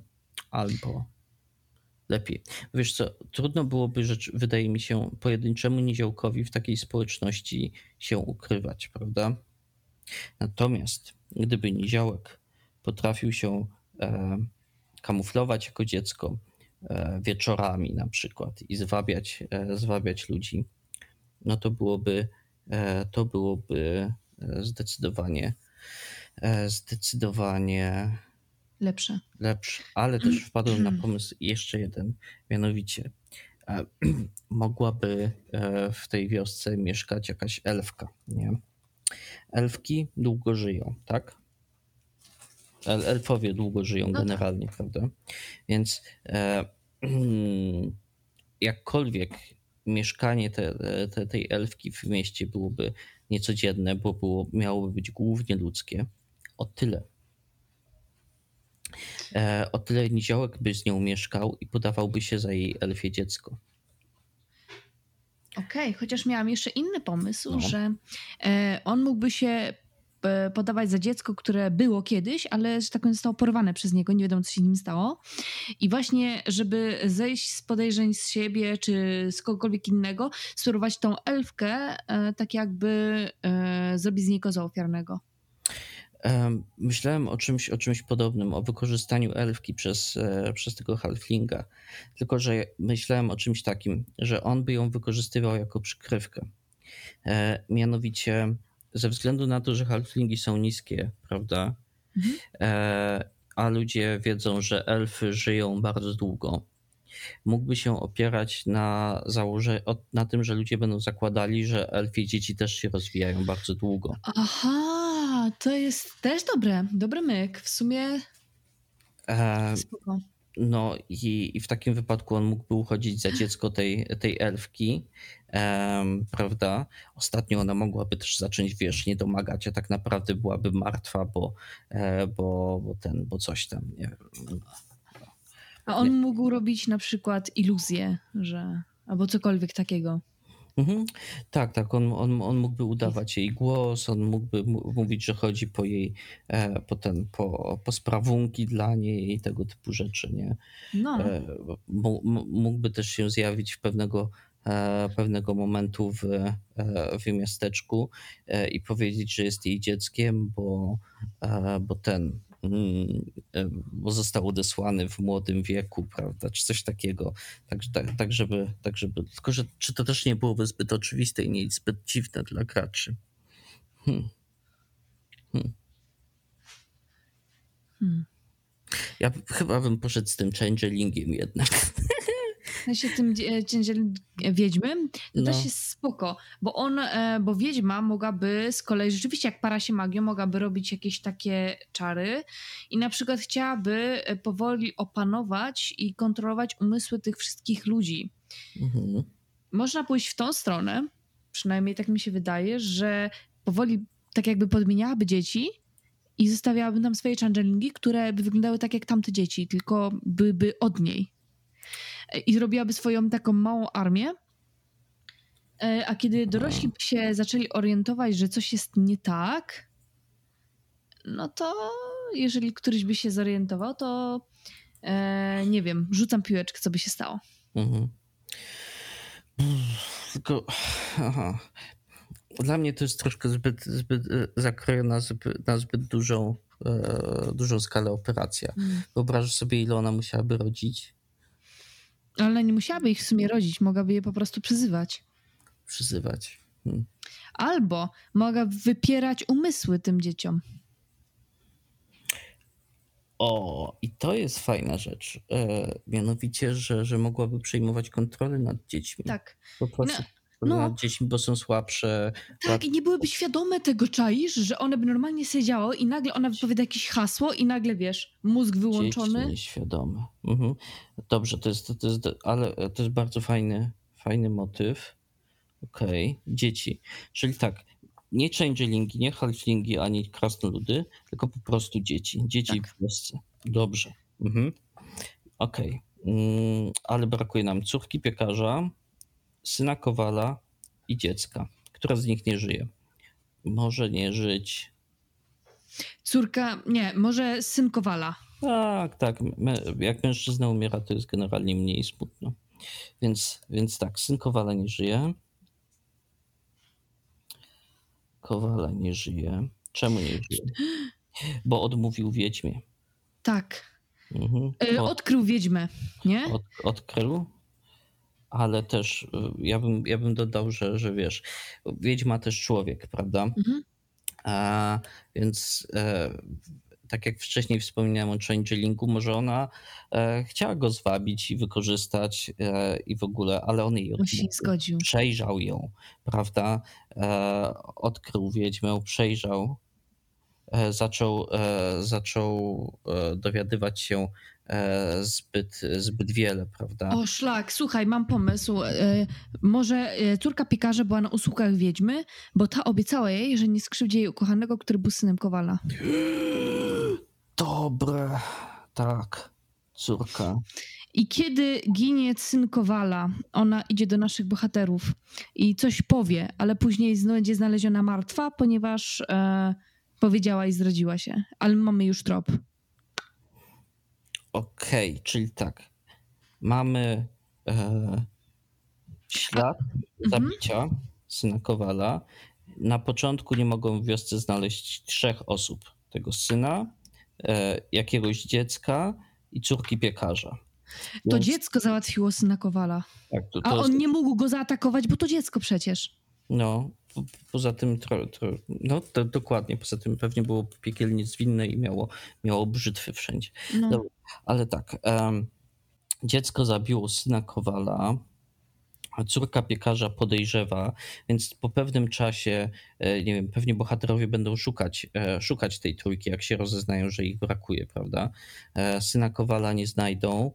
albo lepiej. Wiesz co, trudno byłoby, rzecz, wydaje mi się, pojedynczemu niziołkowi w takiej społeczności się ukrywać, prawda? Natomiast gdyby niziołek potrafił się e, kamuflować jako dziecko e, wieczorami na przykład i zwabiać, e, zwabiać ludzi, no to byłoby, e, to byłoby e, zdecydowanie, e, zdecydowanie lepsze. Lepsze, ale też wpadłem na pomysł jeszcze jeden, mianowicie mogłaby w tej wiosce mieszkać jakaś elfka, nie? Elfki długo żyją, tak? elfowie długo żyją no tak. generalnie, tak. prawda? Więc e, jakkolwiek mieszkanie te, te, tej elfki w mieście byłoby niecodzienne, bo było, miałoby być głównie ludzkie. O tyle. E, o tyle niziołek by z nią mieszkał i podawałby się za jej elfie dziecko. Okej, okay, chociaż miałam jeszcze inny pomysł, no. że e, on mógłby się E, podawać za dziecko, które było kiedyś, ale że tak powiem zostało porwane przez niego, nie wiadomo co się nim stało. I właśnie, żeby zejść z podejrzeń z siebie czy z kogokolwiek innego, surować tą elfkę, tak jakby zrobić z niej kozła ofiarnego. Myślałem o czymś, o czymś podobnym, o wykorzystaniu elfki przez, przez tego halflinga. Tylko, że myślałem o czymś takim, że on by ją wykorzystywał jako przykrywkę. Mianowicie ze względu na to, że halflingi są niskie, prawda? Mhm. E, a ludzie wiedzą, że elfy żyją bardzo długo. Mógłby się opierać na, założe, na tym, że ludzie będą zakładali, że elfie dzieci też się rozwijają bardzo długo. Aha, to jest też dobre, dobry myk. W sumie. E, Spoko. No i, i w takim wypadku on mógłby uchodzić za dziecko tej, tej elfki, prawda? Ostatnio ona mogłaby też zacząć, wiesz, nie domagać, a tak naprawdę byłaby martwa, bo, e, bo, bo ten, bo coś tam, nie wiem. A on mógł robić na przykład iluzję, że albo cokolwiek takiego. Mhm. Tak, tak, on, on, on mógłby udawać jej głos, on mógłby mówić, że chodzi po jej, e, po, ten, po, po sprawunki dla niej i tego typu rzeczy, nie? No. E, mógłby też się zjawić w pewnego, e, pewnego momentu w, w miasteczku i powiedzieć, że jest jej dzieckiem, bo, bo ten, e, bo został odesłany w młodym wieku, prawda, czy coś takiego. Tak, tak, tak, żeby, tak żeby, tylko że czy to też nie byłoby zbyt oczywiste i nie zbyt dziwne dla graczy. Hmm. Hmm. Hmm. Ja chyba bym poszedł z tym changelingiem jednak. się tym cięcielem wiedźmy, to no. też jest spoko, bo on, e, bo wiedźma mogłaby z kolei rzeczywiście jak para się magią, mogłaby robić jakieś takie czary i na przykład chciałaby e, powoli opanować i kontrolować umysły tych wszystkich ludzi. Mhm. Można pójść w tą stronę, przynajmniej tak mi się wydaje, że powoli tak jakby podmieniałaby dzieci i zostawiałabym tam swoje changelingi, które by wyglądały tak jak tamte dzieci, tylko byłyby od niej. I zrobiłaby swoją taką małą armię. E, a kiedy dorośli by się zaczęli orientować, że coś jest nie tak, no to jeżeli któryś by się zorientował, to e, nie wiem, rzucam piłeczkę, co by się stało. Mhm. Tylko, aha. Dla mnie to jest troszkę zbyt, zbyt e, zakrojona na zbyt, na zbyt dużą, e, dużą skalę operacja. Mm. Wyobrażasz sobie, ile ona musiałaby rodzić? Ale nie musiałaby ich w sumie rodzić, mogłaby je po prostu przyzywać. Przyzywać. Hmm. Albo mogłaby wypierać umysły tym dzieciom. O, i to jest fajna rzecz. E, mianowicie, że, że mogłaby przejmować kontrolę nad dziećmi. Tak. Po prostu no, nad dziećmi, bo są słabsze. Tak, i nie byłyby świadome tego, czaisz, że one by normalnie siedziały i nagle ona wypowiada jakieś hasło i nagle, wiesz, mózg wyłączony. Dzieci nieświadome. Mhm. Dobrze, to jest, to jest, ale to jest bardzo fajny, fajny motyw. Okej, okay. dzieci. Czyli tak, nie changelingi, nie halflingi, ani krasnoludy, tylko po prostu dzieci. Dzieci tak. w wiosce. Dobrze. Mhm. Okej. Okay. Mm, ale brakuje nam córki piekarza, syna kowala i dziecka. Która z nich nie żyje? Może nie żyć. Córka, nie, może syn kowala. Tak, tak. Jak mężczyzna umiera, to jest generalnie mniej smutno. Więc, więc tak, syn kowala nie żyje. Kowala nie żyje. Czemu nie żyje? Bo odmówił wiedźmie. Tak. Mhm. E, Od, odkrył wiedźmę, nie? Od, odkrył? Ale też y, ja bym, ja bym dodał, że, że wiesz, wiedźma też człowiek, prawda? Mhm. A, więc e, tak jak wcześniej wspomniałem o changelingu, może ona e, chciała go zwabić i wykorzystać e, i w ogóle, ale on jej odmówił. zgodził. Przejrzał ją, prawda? E, odkrył wiedźmę, przejrzał, e, zaczął, e, zaczął dowiadywać się zbyt, zbyt wiele, prawda? O szlak, słuchaj, mam pomysł. E, może e, córka piekarza była na usługach wiedźmy, bo ta obiecała jej, że nie skrzywdzi jej ukochanego, który był synem Kowala. Dobre, tak, córka. I kiedy ginie syn Kowala, ona idzie do naszych bohaterów i coś powie, ale później będzie znaleziona martwa, ponieważ e, powiedziała i zdradziła się. Ale mamy już trop. Okej, okay, czyli tak. Mamy e, ślad mhm. zabicia syna Kowala. Na początku nie mogą w wiosce znaleźć trzech osób. Tego syna, e, jakiegoś dziecka i córki piekarza. To Więc... dziecko załatwiło syna Kowala. Tak, to, to A on jest... nie mógł go zaatakować, bo to dziecko przecież. No, poza tym, tro, tro, no to dokładnie, poza tym pewnie było piekielnie zwinne i miało, miało brzytwy wszędzie. No. Ale tak, dziecko zabiło syna Kowala, a córka piekarza podejrzewa, więc po pewnym czasie, e, nie wiem, pewnie bohaterowie będą szukać, e, szukać tej trójki, jak się rozeznają, że ich brakuje, prawda? E, syna Kowala nie znajdą.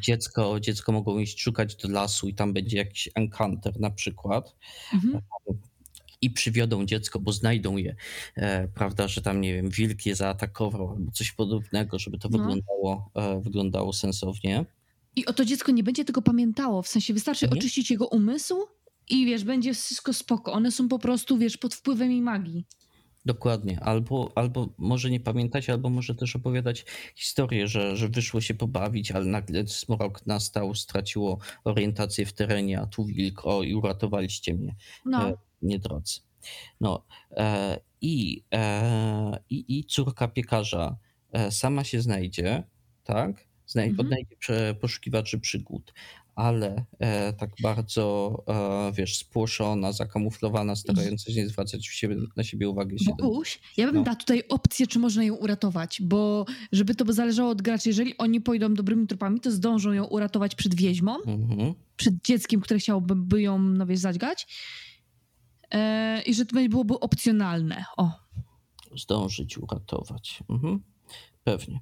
Dziecko, dziecko mogą iść szukać do lasu i tam będzie jakiś encounter na przykład. Mhm. I przywiodą dziecko, bo znajdą je, e, prawda, że tam, nie wiem, wilk je zaatakował albo coś podobnego, żeby to no. wyglądało, e, wyglądało sensownie. I oto dziecko nie będzie tego pamiętało, w sensie wystarczy mhm. oczyścić jego umysł i wiesz, będzie wszystko spoko. One są po prostu, wiesz, pod wpływem jej magii. Dokładnie. Albo, albo może nie pamiętać, albo może też opowiadać historię, że, że wyszło się pobawić, ale nagle smrok nastał, straciło orientację w terenie, a tu wilk, o i uratowaliście mnie, no. E, nie drodzy. No e, i, e, i, i córka piekarza e, sama się znajdzie, tak? Znaj mhm. Odnajdzie poszukiwaczy przygód, ale e, tak bardzo, e, wiesz, spłoszona, zakamuflowana, starająca się nie zwracać siebie, na siebie uwagi. Się Boguś, ja bym no. dała tutaj opcję, czy można ją uratować, bo żeby to by zależało od graczy, jeżeli oni pójdą dobrymi tropami, to zdążą ją uratować przed wieźmą, mhm. przed dzieckiem, które chciałoby ją, no wiesz, zadźgać i że to byłoby opcjonalne. O. Zdążyć uratować. Mhm. Pewnie.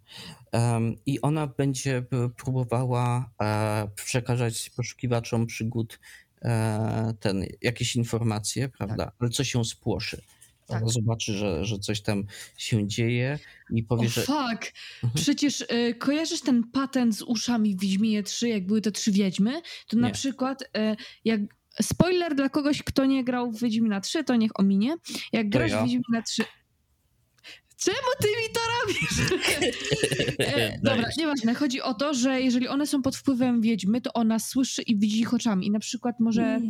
I ona będzie próbowała e, przekazać poszukiwaczom przygód e, ten, jakieś informacje, prawda? Tak. Ale co się spłoszy. Tak. Ona zobaczy, że, że coś tam się dzieje i powie, że... fuck! Mhm. Przecież y, kojarzysz ten patent z uszami w Wiedźminie 3, jak były te trzy wiedźmy? To na Nie. przykład y, jak... Spoiler dla kogoś, kto nie grał w Wiedźmina 3, to niech ominie. Jak grasz ja. w Wiedźmina 3... Czemu ty mi to robisz? E, dobra, nieważne. Chodzi o to, że jeżeli one są pod wpływem wiedźmy, to ona słyszy i widzi ich oczami. I na przykład może,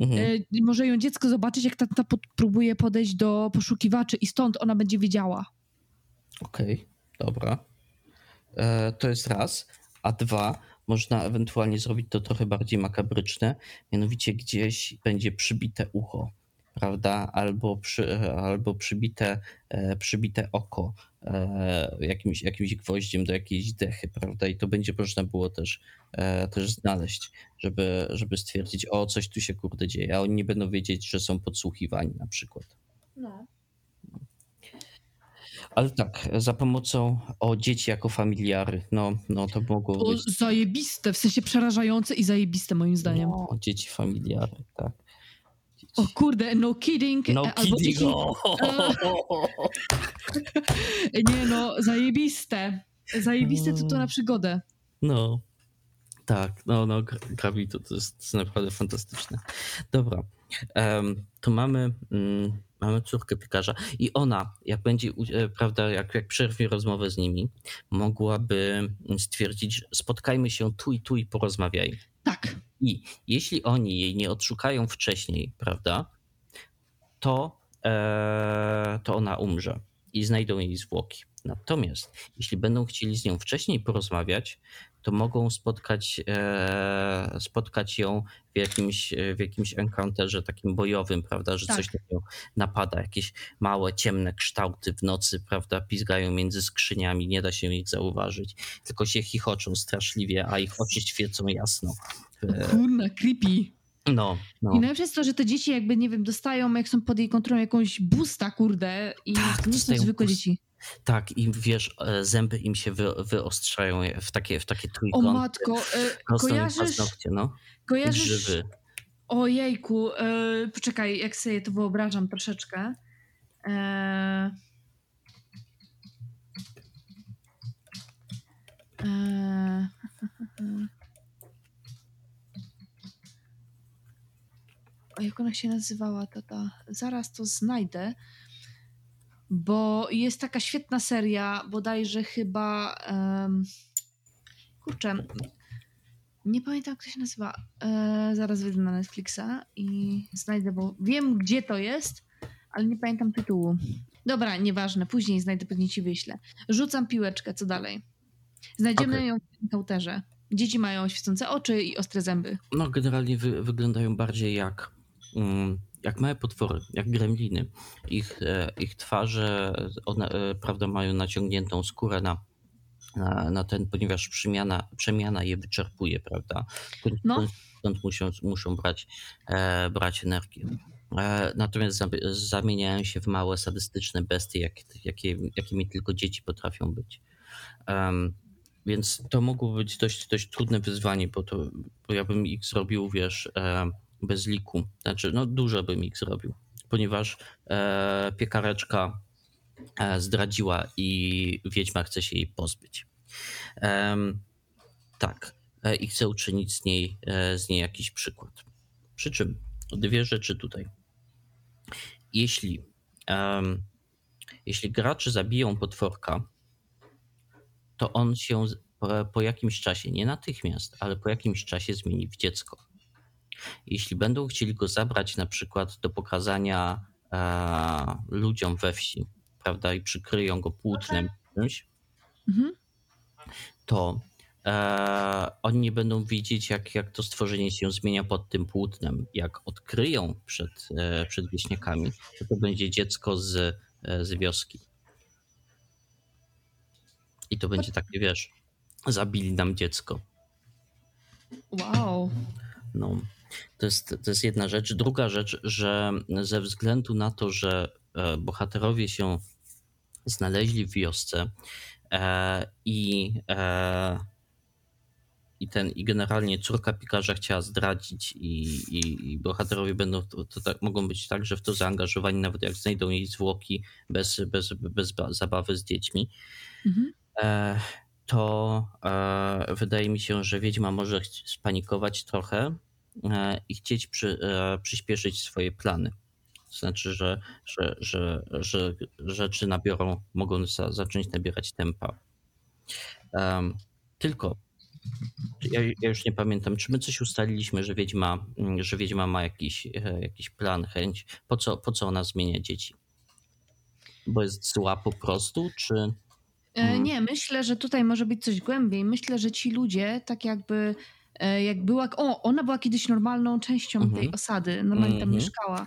Mhm. e, może ją dziecko zobaczyć, jak tata pod, próbuje podejść do poszukiwaczy i stąd ona będzie wiedziała. Okej, dobra. E, to jest raz. A dwa, można ewentualnie zrobić to trochę bardziej makabryczne, mianowicie gdzieś będzie przybite ucho, prawda? Albo, przy, albo przybite, e, przybite oko e, jakimś, jakimś gwoździem do jakiejś dechy, prawda? I to będzie można było też, e, też znaleźć, żeby, żeby stwierdzić, o, coś tu się kurde dzieje, a oni nie będą wiedzieć, że są podsłuchiwani na przykład. No. Ale tak, za pomocą o dzieci jako familiary. No, no to mogło O, być. zajebiste, w sensie przerażające i zajebiste moim zdaniem. No, dzieci familiary, tak. Dzieci. O kurde, no kidding. No e, albo kidding. dzieci- o! Nie no, zajebiste. Zajebiste to to Mm. na przygodę. No, tak, no, no, Gra- Gravito to jest, to naprawdę fantastyczne. Dobra, em, to mamy, mm, mamy córkę piekarza i ona, jak będzie, e, prawda, jak, jak przerwie rozmowę z nimi, mogłaby stwierdzić, spotkajmy się tu i tu i porozmawiajmy. Tak. I jeśli oni jej nie odszukają wcześniej, prawda, to, e, to ona umrze i znajdą jej zwłoki. Natomiast jeśli będą chcieli z nią wcześniej porozmawiać, to mogą spotkać, e, spotkać ją w jakimś, w jakimś encounterze takim bojowym, prawda, że Tak. coś na nią napada, jakieś małe, ciemne kształty w nocy, prawda, pizgają między skrzyniami, nie da się ich zauważyć, tylko się chichoczą straszliwie, a ich oczy świecą jasno. E, Kurna, creepy. No, no. I najlepsze jest to, że te dzieci jakby, nie wiem, dostają, jak są pod jej kontrolą, jakąś busta, kurde. I Tak, nie są zwykłe boost- dzieci. Tak, i wiesz, e, zęby im się wy, wyostrzają w takie, w takie O trójkąty. matko, e, kojarzysz, paznokcie, no. kojarzysz, Grzywy. ojejku, e, poczekaj, jak sobie to wyobrażam troszeczkę. E, e, jak ona się nazywała, to ta, zaraz to znajdę, bo jest taka świetna seria, bodajże chyba, em, kurczę, nie pamiętam, jak to się nazywa. E, zaraz wyjdę na Netflixa i znajdę, bo wiem, gdzie to jest, ale nie pamiętam tytułu. Dobra, nieważne, później znajdę, pewnie ci wyślę. Rzucam piłeczkę, co dalej? Znajdziemy Okej. ją w encounterze. Dzieci mają świecące oczy i ostre zęby. No, generalnie wy, wyglądają bardziej jak, jak małe potwory, jak gremliny. Ich, e, ich twarze, one, e, prawda, mają naciągniętą skórę na, na, na ten, ponieważ przemiana, przemiana je wyczerpuje, prawda? Stąd, No. stąd muszą, muszą brać, e, brać energię. E, natomiast za, zamieniają się w małe, sadystyczne bestie, jak, jakie, jakimi tylko dzieci potrafią być. Em, więc to mogło być dość, dość trudne wyzwanie, bo, to, bo ja bym ich zrobił, wiesz, e, bez liku. Znaczy, no dużo bym ich zrobił, ponieważ e, piekareczka e, zdradziła i wiedźma chce się jej pozbyć. Tak, e, i chce uczynić z niej, e, z niej jakiś przykład. Przy czym dwie rzeczy tutaj. Jeśli, jeśli gracze zabiją potworka, to on się po jakimś czasie, nie natychmiast, ale po jakimś czasie zmieni w dziecko. Jeśli będą chcieli go zabrać na przykład do pokazania e, ludziom we wsi, prawda, i przykryją go płótnem czymś, Mhm. to e, oni nie będą widzieć, jak, jak to stworzenie się zmienia pod tym płótnem. Jak odkryją przed, e, przed wieśniakami, to to będzie dziecko z, e, z wioski. I to będzie takie, wiesz, zabili nam dziecko. Wow. No, to jest, to jest jedna rzecz. Druga rzecz, że ze względu na to, że e, bohaterowie się znaleźli w wiosce e, i, e, i ten, i generalnie córka piekarza chciała zdradzić i, i, i bohaterowie będą, to, to tak, mogą być także w to zaangażowani, nawet jak znajdą jej zwłoki bez, bez, bez zabawy z dziećmi. Mhm. To wydaje mi się, że wiedźma może spanikować trochę i chcieć przy, e, przyspieszyć swoje plany. To znaczy, że, że, że, że rzeczy nabiorą, mogą za, zacząć nabierać tempa. Um, tylko, ja, ja, już nie pamiętam, czy my coś ustaliliśmy, że Wiedźma, że Wiedźma ma jakiś, e, jakiś plan, chęć. Po co, po co ona zmienia dzieci? Bo jest zła po prostu, czy... E, mhm. Nie, myślę, że tutaj może być coś głębiej. Myślę, że ci ludzie tak jakby e, jak była. O, ona była kiedyś normalną częścią tej mhm. osady, normalnie tam mhm. mieszkała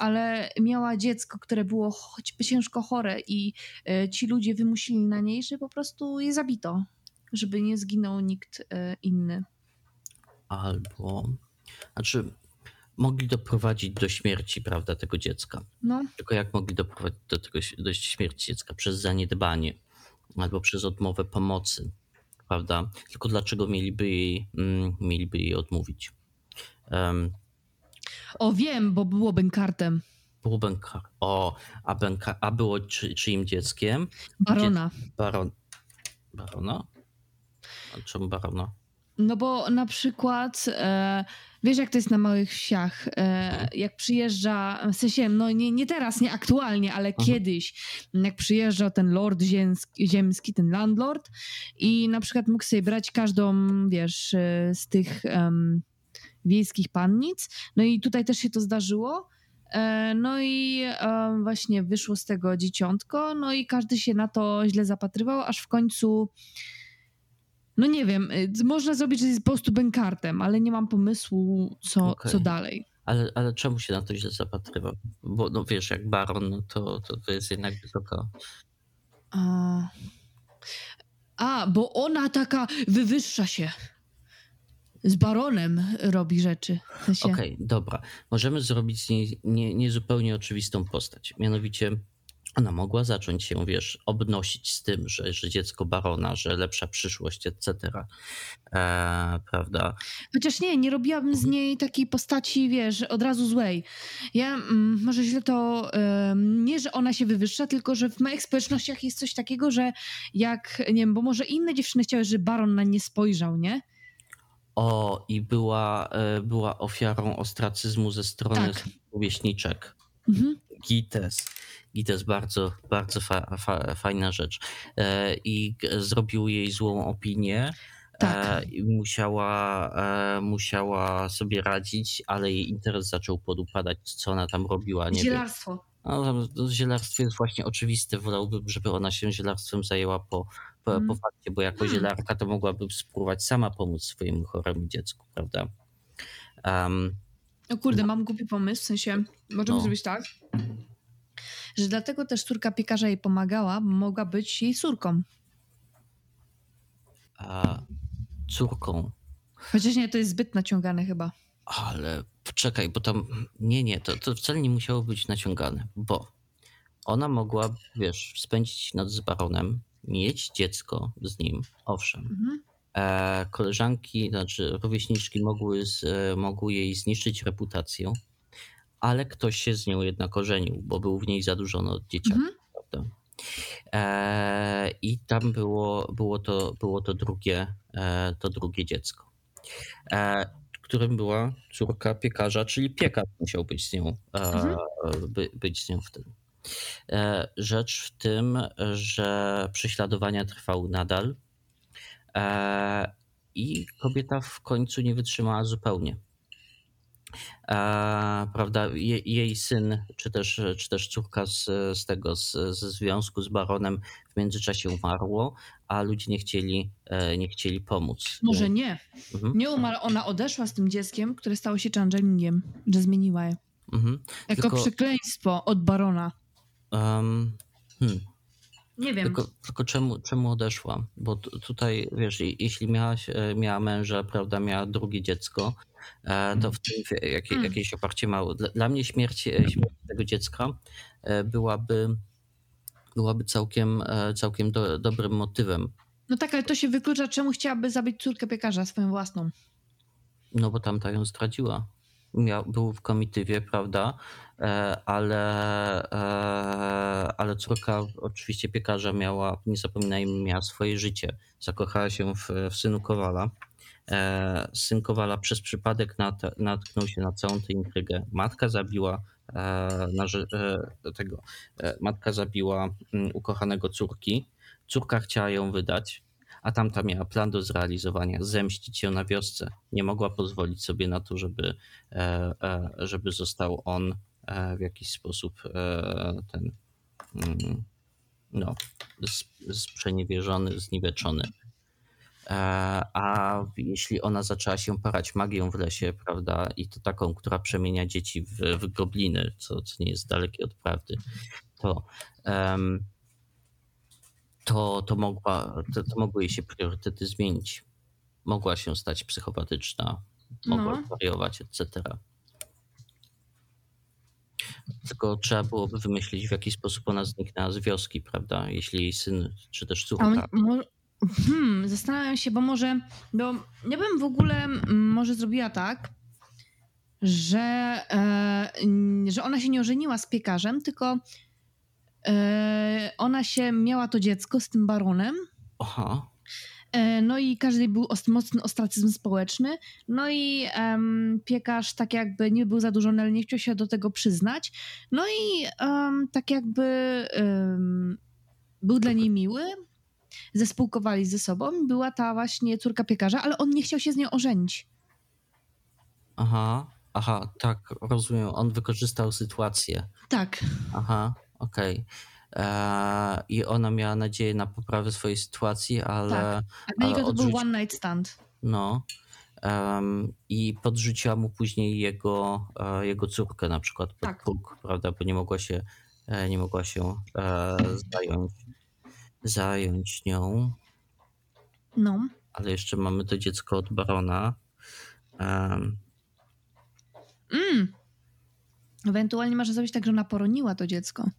ale miała dziecko, które było choćby ciężko chore i e, ci ludzie wymusili na niej, że po prostu je zabito, żeby nie zginął nikt e, inny. Albo, znaczy, mogli doprowadzić do śmierci, prawda, tego dziecka. No. Tylko jak mogli doprowadzić do, tego, do śmierci dziecka? Przez zaniedbanie albo przez odmowę pomocy, prawda? Tylko dlaczego mieliby jej, mm, mieliby jej odmówić? Um, o, wiem, bo było Benkartem. Było Benkart. O, a, a było czy, czyim dzieckiem? Barona. Dzie baron, barona? A czemu barona? No bo na przykład, e, wiesz jak to jest na małych wsiach, e, jak przyjeżdża, w sensie, no nie, nie teraz, nie aktualnie, ale mhm. kiedyś, jak przyjeżdżał ten lord ziemski, ziemski, ten landlord i na przykład mógł sobie brać każdą, wiesz, e, z tych... Um, wiejskich pannic. No i tutaj też się to zdarzyło. E, no i właśnie wyszło z tego dzieciątko, no i każdy się na to źle zapatrywał, aż w końcu, no nie wiem, y, można zrobić, po prostu bękartem, ale nie mam pomysłu, co, okay. co dalej. Ale, ale czemu się na to źle zapatrywał? Bo no wiesz, jak baron, no to, to, to jest jednak wysoka. A, a, bo ona taka wywyższa się z baronem robi rzeczy. W sensie... Okej, okay, dobra. Możemy zrobić z niej niezupełnie nie, nie oczywistą postać. Mianowicie ona mogła zacząć się, wiesz, obnosić z tym, że, że dziecko barona, że lepsza przyszłość, etc. E, prawda? Chociaż nie, nie robiłabym z mhm. niej takiej postaci, wiesz, od razu złej. Ja mm, może źle to, y, nie, że ona się wywyższa, tylko że w moich społecznościach jest coś takiego, że jak, nie wiem, bo może inne dziewczyny chciały, żeby baron na nie spojrzał, nie? O, i była, e, była ofiarą ostracyzmu ze strony tak. rówieśniczek. Mhm. Gites. Gites bardzo, bardzo fa, fa, fajna rzecz. E, I zrobił jej złą opinię. E, tak. I musiała, musiała sobie radzić, ale jej interes zaczął podupadać, co ona tam robiła. Nie Zielarstwo. Wiem. No, zielarstwo jest właśnie oczywiste. Wolałbym, żeby ona się zielarstwem zajęła po, po, mm. po fakcie, bo jako hmm. zielarka to mogłaby spróbować sama pomóc swojemu choremu dziecku, prawda? Um, o kurde, no. mam głupi pomysł, w sensie możemy no. zrobić tak, że dlatego też córka piekarza jej pomagała, mogła być jej córką. A córką? Chociaż nie, to jest zbyt naciągane chyba. Ale czekaj, bo tam. Nie, nie, to, to wcale nie musiało być naciągane, bo ona mogła, wiesz, spędzić noc z baronem, mieć dziecko z nim, owszem. Mhm. E, koleżanki, znaczy rówieśniczki mogły, z, e, mogły jej zniszczyć reputację, ale ktoś się z nią jednak ożenił, bo był w niej zadłużony od dzieciaka, mhm. prawda? E, I tam było, było, to, było to, drugie, e, to drugie dziecko. E, którym była córka piekarza, czyli piekarz musiał być z nią, e, mhm. by, być z nią w tym. E, rzecz w tym, że prześladowania trwały nadal e, i kobieta w końcu nie wytrzymała zupełnie. Prawda, jej syn, czy też, czy też córka z, z tego, z, ze związku z baronem w międzyczasie umarło, a ludzie nie chcieli, nie chcieli pomóc. Może nie. Mhm. Nie umarł, ona odeszła z tym dzieckiem, które stało się changelingiem, że zmieniła je. Mhm. Jako Tylko... przekleństwo od barona. Um, hmm. Nie wiem. Tylko, tylko, czemu, czemu odeszła? Bo tutaj, wiesz, jeśli miałaś, e, miała męża, prawda, miała drugie dziecko, e, to w tym jakie, hmm. jakieś oparcie mało. Dla, dla mnie śmierć, e, śmierć, tego dziecka byłaby, byłaby całkiem, całkiem do, dobrym motywem No tak, ale to się wyklucza, czemu chciałaby zabić córkę piekarza, swoją własną. No bo tamta ją zdradziła. Miał, był w komitywie, prawda? E, ale, e, ale córka oczywiście piekarza miała, nie zapominajmy, miała swoje życie. Zakochała się w, w synu Kowala. E, syn Kowala przez przypadek nat, natknął się na całą tę intrygę. Matka zabiła na, tego, matka zabiła mm, ukochanego córki. Córka chciała ją wydać, a tamta miała plan do zrealizowania, zemścić się na wiosce. Nie mogła pozwolić sobie na to, żeby, żeby został on E, w jakiś sposób e, ten mm, no, sprzeniewierzony, zniweczony. E, a jeśli ona zaczęła się parać magią w lesie, prawda, i to taką, która przemienia dzieci w, w gobliny, co, co nie jest dalekie od prawdy, to, um, to, to, mogła, to, to mogły jej się priorytety zmienić. Mogła się stać psychopatyczna, mogła no. wariować, etc. Tylko trzeba byłoby wymyślić, w jaki sposób ona zniknęła z wioski, prawda? Jeśli jej syn, czy też córka. Hmm, zastanawiam się, bo może, bo ja bym w ogóle może zrobiła tak, że, e, że ona się nie ożeniła z piekarzem, tylko ona się miała to dziecko z tym baronem. Aha. E, no i każdy był mocny ostracyzm społeczny. No i um, piekarz tak jakby nie był zadłużony, ale nie chciał się do tego przyznać. No i um, tak jakby um, był dla niej miły. Zespółkowali ze sobą. Była ta właśnie córka piekarza, ale on nie chciał się z nią ożenić. Aha, aha, tak, rozumiem. On wykorzystał sytuację. Tak. Aha, okej. Okay. E, i ona miała nadzieję na poprawę swojej sytuacji, ale. Tak. A dla niego to odrzuci... był one night stand. No. Um, I podrzuciła mu później jego, e, jego córkę na przykład pod tak. próg, prawda, bo nie mogła się, e, nie mogła się zająć, zająć nią. No. Ale jeszcze mamy to dziecko od barona. Um. Mm. Ewentualnie może zrobić tak, że ona poroniła to dziecko.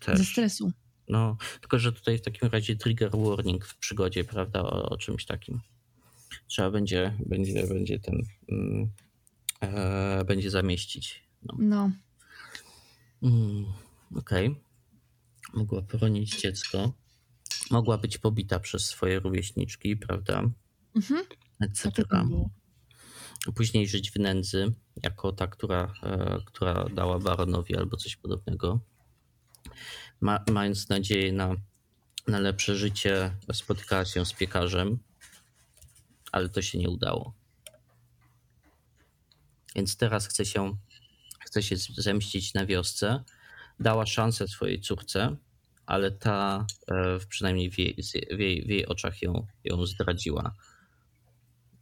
Też. Ze stresu. No, tylko że tutaj w takim razie trigger warning w przygodzie, prawda, o, o czymś takim. Trzeba będzie, będzie, będzie ten, mm, e, będzie zamieścić. No. no. Mm, Okej. Okay. Mogła poronić dziecko. Mogła być pobita przez swoje rówieśniczki, prawda? Mhm. Etc. Później żyć w nędzy, jako ta, która, e, która dała baronowi albo coś podobnego ma, mając nadzieję na, na lepsze życie, spotykała się z piekarzem, ale to się nie udało. Więc teraz chce się, chce się zemścić na wiosce. Dała szansę swojej córce, ale ta e, przynajmniej w jej, w jej, w jej oczach ją, ją zdradziła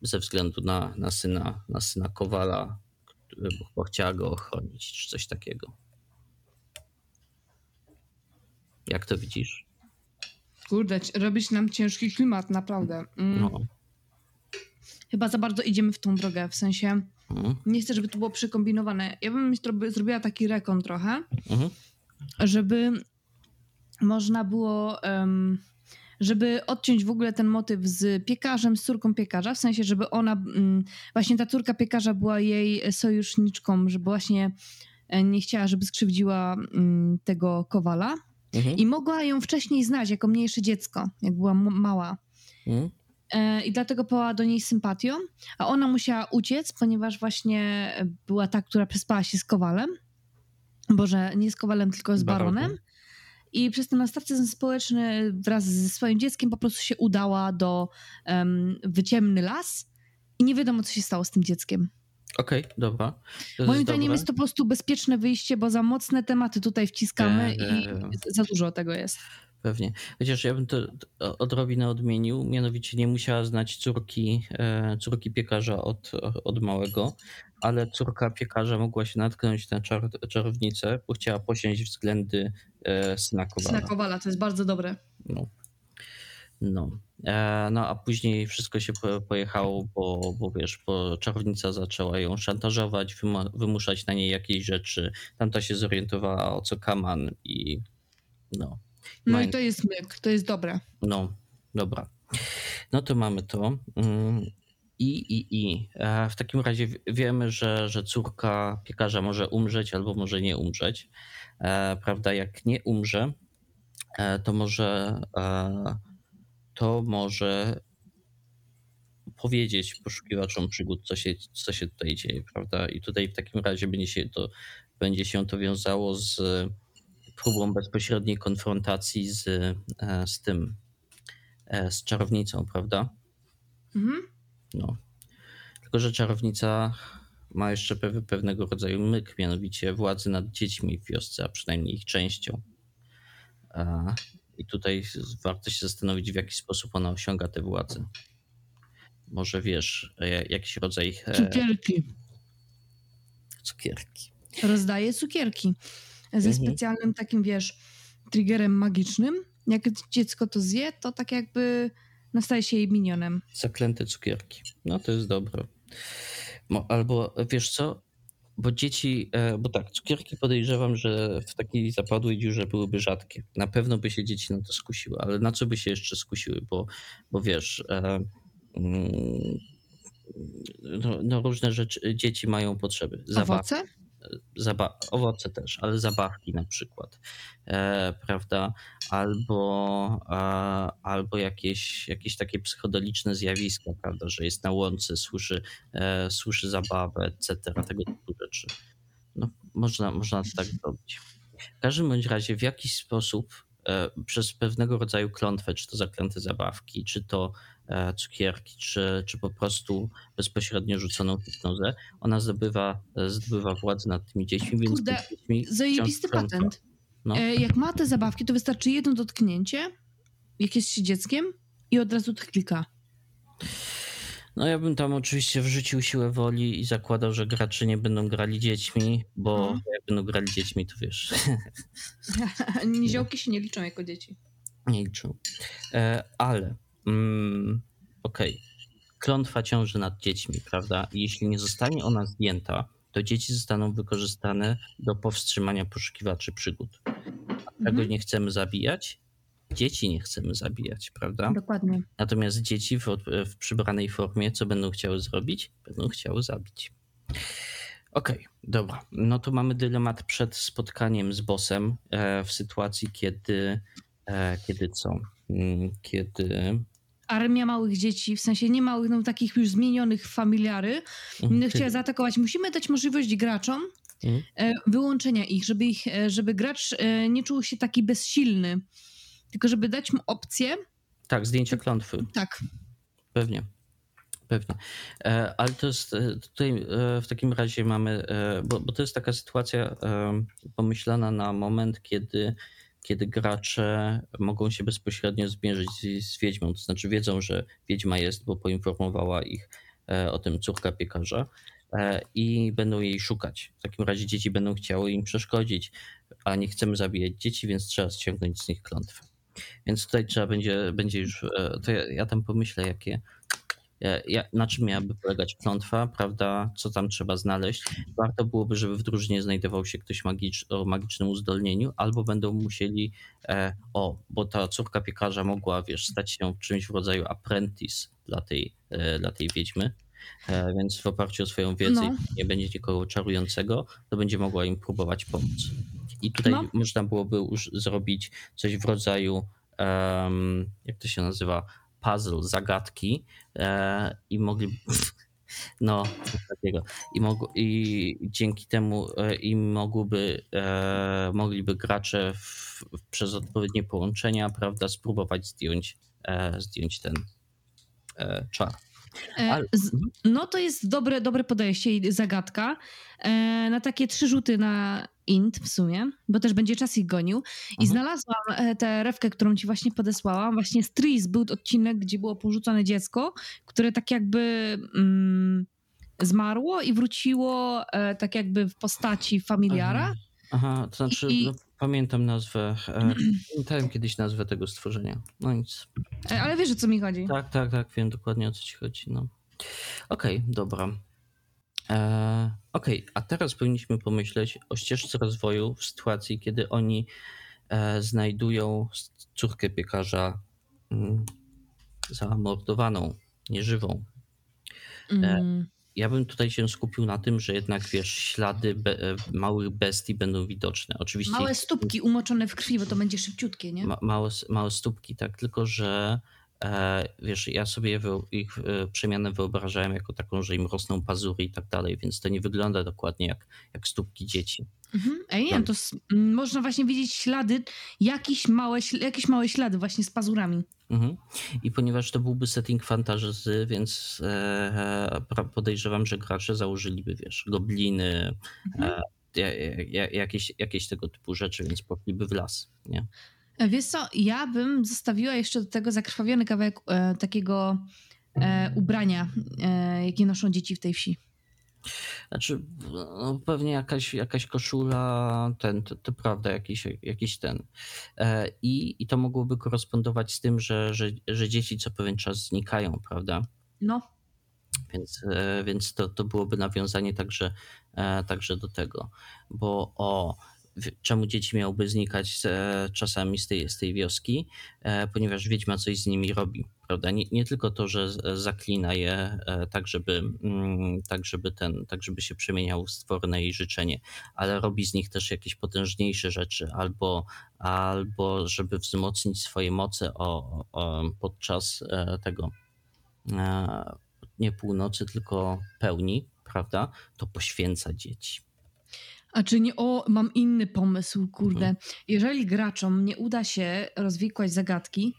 ze względu na, na, syna, na syna Kowala, bo chciała go ochronić, czy coś takiego. Jak to widzisz? Kurde, robić nam ciężki klimat, naprawdę. Mm. No. Chyba za bardzo idziemy w tą drogę, w sensie mhm. nie chcę, żeby to było przekombinowane. Ja bym zrobiła taki rekon trochę, mhm. żeby można było... Um, żeby odciąć w ogóle ten motyw z piekarzem, z córką piekarza, w sensie, żeby ona, mm, właśnie ta córka piekarza była jej sojuszniczką, żeby właśnie e, nie chciała, żeby skrzywdziła mm, tego kowala. Mhm. I mogła ją wcześniej znać jako mniejsze dziecko, jak była mała. Mhm. E, I dlatego pała do niej sympatią, a ona musiała uciec, ponieważ właśnie była ta, która przespała się z Kowalem. Boże, nie z Kowalem, tylko z Baronem. I przez ten ostracyzm społeczny wraz ze swoim dzieckiem po prostu się udała do um, wyciemny las i nie wiadomo, co się stało z tym dzieckiem. Okej, okay, dobra. To Moim zdaniem jest to po prostu bezpieczne wyjście, bo za mocne tematy tutaj wciskamy i za dużo tego jest. Pewnie. Chociaż ja bym to odrobinę odmienił, mianowicie nie musiała znać córki, e, córki piekarza od, od małego, ale córka piekarza mogła się natknąć na czar, czarownicę, bo chciała posiąść względy e, syna Kowala. Syna Kowala, to jest bardzo dobre. No. No. E, no a później wszystko się pojechało, bo, bo wiesz, bo czarownica zaczęła ją szantażować, wymuszać na niej jakieś rzeczy. Tamta się zorientowała o co kaman i no. No i to jest myk, to jest dobre. No, dobra. No to mamy to. Mm, I, i, i. E, W takim razie wiemy, że, że córka piekarza może umrzeć albo może nie umrzeć. E, Prawda? Jak nie umrze, to może, to może powiedzieć poszukiwaczom przygód, co się, co się tutaj dzieje, prawda? I tutaj w takim razie będzie się to, będzie się to wiązało z próbą bezpośredniej konfrontacji z, e, z tym, e, z czarownicą, prawda? Mhm. No. Tylko, że czarownica ma jeszcze pew- pewnego rodzaju myk, mianowicie władzy nad dziećmi w wiosce, a przynajmniej ich częścią. I tutaj warto się zastanowić, w jaki sposób ona osiąga tę władzę. Może wiesz, e, jakiś rodzaj e, Cukierki. cukierki. Rozdaje cukierki. Ze Mhm. specjalnym takim, wiesz, triggerem magicznym. Jak dziecko to zje, to tak jakby nastaje się jej minionem. Zaklęte cukierki. No to jest dobre. Albo wiesz co? Bo dzieci, e, bo tak, cukierki podejrzewam, że w takiej zapadłej dziurze byłyby rzadkie. Na pewno by się dzieci na to skusiły, ale na co by się jeszcze skusiły? Bo, bo wiesz, e, mm, no, no różne rzeczy, dzieci mają potrzeby. Zabaw, Owoce? Zaba- owoce też, ale zabawki na przykład, e, prawda? Albo, albo jakieś, jakieś takie psychodeliczne zjawiska, prawda? Że jest na łące, słyszy, e, słyszy zabawę, etc. Tego typu rzeczy. No, można, można tak zrobić. W każdym bądź razie w jakiś sposób e, przez pewnego rodzaju klątwę, czy to zaklęte zabawki, czy to cukierki, czy, czy po prostu bezpośrednio rzuconą hipnozę, ona zdobywa, e, zdobywa władzę nad tymi dziećmi, więc Kurde, dziećmi Zajebisty patent. No. E, jak ma te zabawki, to wystarczy jedno dotknięcie, jak jest się dzieckiem i od razu klika. No ja bym tam oczywiście wrzucił siłę woli i zakładał, że gracze nie będą grali dziećmi, bo Mhm. jak będą grali dziećmi, to wiesz, Niziołki się nie liczą jako dzieci. nie liczą. E, ale mm, okej, klątwa ciąży nad dziećmi, prawda? Jeśli nie zostanie ona zdjęta, to dzieci zostaną wykorzystane do powstrzymania poszukiwaczy przygód. A tego Mhm. nie chcemy zabijać, dzieci nie chcemy zabijać, prawda? Dokładnie. Natomiast dzieci w, w przybranej formie, co będą chciały zrobić? Będą chciały zabić. Okej, dobra. No to mamy dylemat przed spotkaniem z bossem e, w sytuacji, kiedy, e, kiedy co? Mm, Kiedy. Armia małych dzieci, w sensie nie małych, no takich już zmienionych familiary, Mm, chciała zaatakować. Musimy dać możliwość graczom Mhm. e, wyłączenia ich, żeby, ich, e, żeby gracz e, nie czuł się taki bezsilny, tylko żeby dać mu opcję. Tak, zdjęcie klątwy. Tak, Pewnie. Pewnie. Ale to jest tutaj w takim razie mamy, bo, bo to jest taka sytuacja pomyślana na moment, kiedy, kiedy gracze mogą się bezpośrednio zmierzyć z, z wiedźmą. To znaczy wiedzą, że wiedźma jest, bo poinformowała ich e, o tym córka piekarza e, i będą jej szukać. W takim razie dzieci będą chciały im przeszkodzić, a nie chcemy zabijać dzieci, więc trzeba ściągnąć z nich klątwę. Więc tutaj trzeba będzie, będzie już, e, to ja, ja tam pomyślę, jakie, ja- ja, na czym miałaby polegać klątwa, prawda? Co tam trzeba znaleźć? Warto byłoby, żeby w drużynie znajdował się ktoś magicz, o magicznym uzdolnieniu, albo będą musieli, e, o, bo ta córka piekarza mogła, wiesz, stać się czymś w rodzaju apprentice dla tej, e, dla tej wiedźmy. E, więc w oparciu o swoją wiedzę, No. nie będzie nikogo czarującego, to będzie mogła im próbować pomóc. I tutaj No. można byłoby już zrobić coś w rodzaju, em, jak to się nazywa, puzzle, zagadki e, i mogli no takiego i, mogło, i dzięki temu e, im mogłyby, e, mogliby gracze w, przez odpowiednie połączenia, prawda, spróbować zdjąć, zdjąć ten czar. E, Ale- z, no to jest dobre, dobre podejście i zagadka. E, na takie trzy rzuty na int w sumie, bo też będzie czas ich gonił. I Mhm. znalazłam e, tę rewkę, którą ci właśnie podesłałam. Właśnie z Tris był odcinek, gdzie było porzucone dziecko, które tak jakby mm, zmarło i wróciło tak jakby w postaci familiara. Aha, Aha to znaczy I- no, pamiętam nazwę, e, pamiętałem kiedyś nazwę tego stworzenia. No nic. E, ale wiesz o co mi chodzi. Tak, tak, tak, wiem dokładnie o co ci chodzi. No. Okej, dobra. E, Okej, a teraz powinniśmy pomyśleć o ścieżce rozwoju w sytuacji, kiedy oni e, znajdują córkę piekarza mm, zamordowaną, nieżywą. Mm. Ja bym tutaj się skupił na tym, że jednak wiesz, ślady be, e, małych bestii będą widoczne. Oczywiście Małe stópki umoczone w krwi, bo to będzie szybciutkie, nie? ma, małe, małe stópki, tak, tylko że wiesz, ja sobie ich e, przemianę wyobrażałem jako taką, że im rosną pazury i tak dalej, więc to nie wygląda dokładnie jak, jak stópki dzieci. Mhm. Ej, nie wiem, to można właśnie widzieć ślady, jakieś małe, jakieś małe ślady właśnie z pazurami. Mhm. I ponieważ to byłby setting fantasy, więc e, podejrzewam, że gracze założyliby, wiesz, gobliny, Mhm. e, ja- ja- jakieś, jakieś tego typu rzeczy, więc poszliby w las, nie? Wiesz co, ja bym zostawiła jeszcze do tego zakrwawiony kawałek e, takiego e, ubrania, e, jakie noszą dzieci w tej wsi. Znaczy, no, pewnie jakaś, jakaś koszula, ten, to, to prawda, jakiś, jakiś ten. E, I, I to mogłoby korespondować z tym, że, że, że dzieci co pewien czas znikają, prawda? No, Więc, e, więc to, to byłoby nawiązanie także, e, także do tego. Bo o czemu dzieci miałyby znikać e, czasami z tej, z tej wioski? E, Ponieważ wiedźma coś z nimi robi, prawda? Nie, nie tylko to, że zaklina je e, tak, żeby, mm, tak, żeby ten, tak, żeby się przemieniał w stwory na jej życzenie, ale robi z nich też jakieś potężniejsze rzeczy, albo, albo żeby wzmocnić swoje moce o, o, podczas tego nie północy, tylko pełni, prawda? To poświęca dzieci. A czy nie, o, mam inny pomysł, kurde. Mhm. Jeżeli graczom nie uda się rozwikłać zagadki,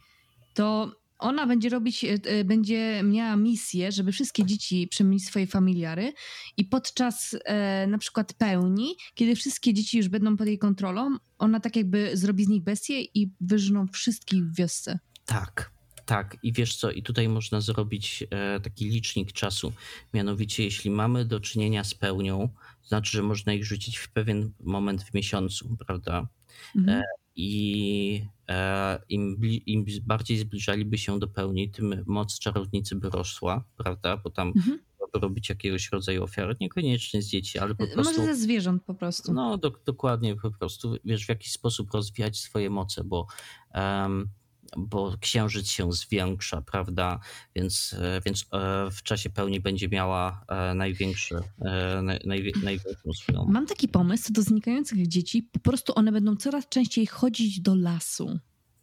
to ona będzie robić, e, e, będzie miała misję, żeby wszystkie dzieci przemienić swoje familiary i podczas e, na przykład pełni, kiedy wszystkie dzieci już będą pod jej kontrolą, ona tak jakby zrobi z nich bestię i wyżną wszystkich w wiosce. Tak, tak. I wiesz co, i tutaj można zrobić e, taki licznik czasu. Mianowicie, jeśli mamy do czynienia z pełnią, to znaczy, że można ich rzucić w pewien moment w miesiącu, prawda? Mhm. I e, im, im bardziej zbliżaliby się do pełni, tym moc czarownicy by rosła, prawda? Bo tam Mhm. robić jakiegoś rodzaju ofiary, niekoniecznie z dzieci, ale po Może prostu... ze zwierząt po prostu. No, do, dokładnie, po prostu wiesz, w jaki sposób rozwijać swoje moce, bo, em, bo księżyc się zwiększa, prawda? Więc, e, więc e, w czasie pełni będzie miała e, największe, e, naj, najwie- największą swoją. Mam taki pomysł do znikających dzieci. Po prostu one będą coraz częściej chodzić do lasu.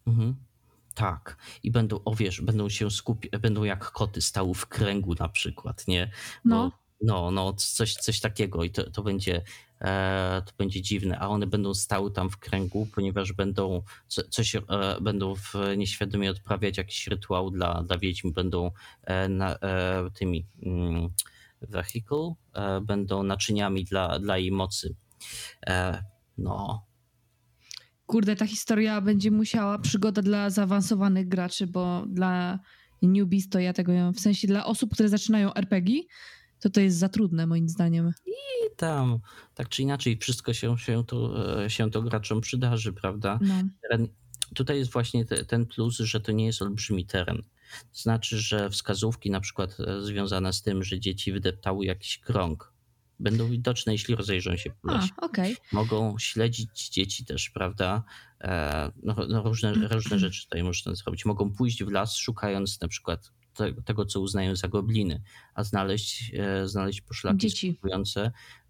Mhm. Tak. I będą, o wiesz, będą się skupiać, będą jak koty stały w kręgu na przykład, nie? Bo, No. no, no, coś, coś takiego i to, to będzie to będzie dziwne, a one będą stały tam w kręgu, ponieważ będą co- coś, e, będą w nieświadomie odprawiać jakiś rytuał dla, dla wiedźm, będą e, na, e, tymi mm, vehicle, e, będą naczyniami dla, dla jej mocy. E, no, Kurde, ta historia będzie musiała przygoda dla zaawansowanych graczy, bo dla newbies to ja tego W sensie dla osób, które zaczynają RPG, to to jest za trudne moim zdaniem. i tam tak czy inaczej wszystko się, się, to, e, się to graczom przydarzy, prawda? No. teren, tutaj jest właśnie te, ten plus, że to nie jest olbrzymi teren. To znaczy, że wskazówki na przykład e, związane z tym, że dzieci wydeptały jakiś krąg, będą widoczne, jeśli rozejrzą się po A, lesie. okej. Mogą śledzić dzieci też, prawda? E, No, no różne, różne rzeczy tutaj można zrobić. Mogą pójść w las, szukając na przykład te, tego, co uznają za gobliny, a znaleźć, e, znaleźć poszlaki Dzieci.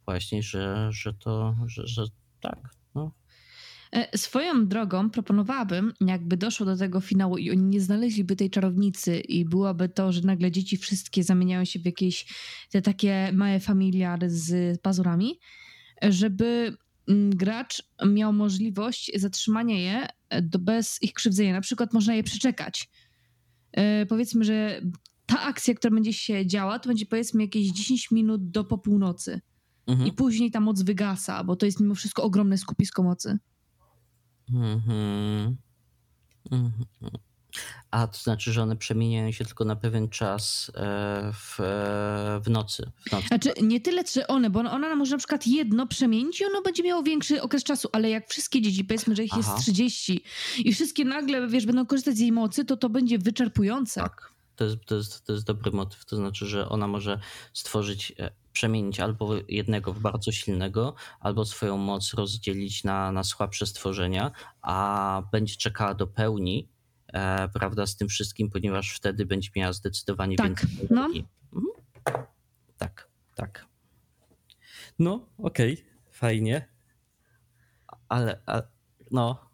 właśnie, że, że to, że, że tak. No. E, Swoją drogą proponowałabym, jakby doszło do tego finału i oni nie znaleźliby tej czarownicy i byłoby to, że nagle dzieci wszystkie zamieniają się w jakieś te takie małe familiary z pazurami, żeby mm, gracz miał możliwość zatrzymania je e, do, bez ich krzywdzenia. Na przykład można je przeczekać. E, powiedzmy, że ta akcja, która będzie się działa, to będzie powiedzmy jakieś 10 minut do po północy. Mhm. I później ta moc wygasa, bo to jest mimo wszystko ogromne skupisko mocy. Mhm. Mhm. A to znaczy, że one przemieniają się tylko na pewien czas e, w, e, w nocy. W nocy. Znaczy, nie tyle, czy one, bo ona może na przykład jedno przemienić i ono będzie miało większy okres czasu, ale jak wszystkie dzieci, powiedzmy, że ich Aha. jest 30 i wszystkie nagle, wiesz, będą korzystać z jej mocy, to to będzie wyczerpujące. Tak. To jest, to, jest, to jest dobry motyw. To znaczy, że ona może stworzyć, e, przemienić albo jednego w bardzo silnego, albo swoją moc rozdzielić na, na słabsze stworzenia, a będzie czekała do pełni, prawda, z tym wszystkim, ponieważ wtedy będzie miała zdecydowanie Tak, więcej no. Mhm. Tak, tak. No, okej, fajnie. Ale, a, no,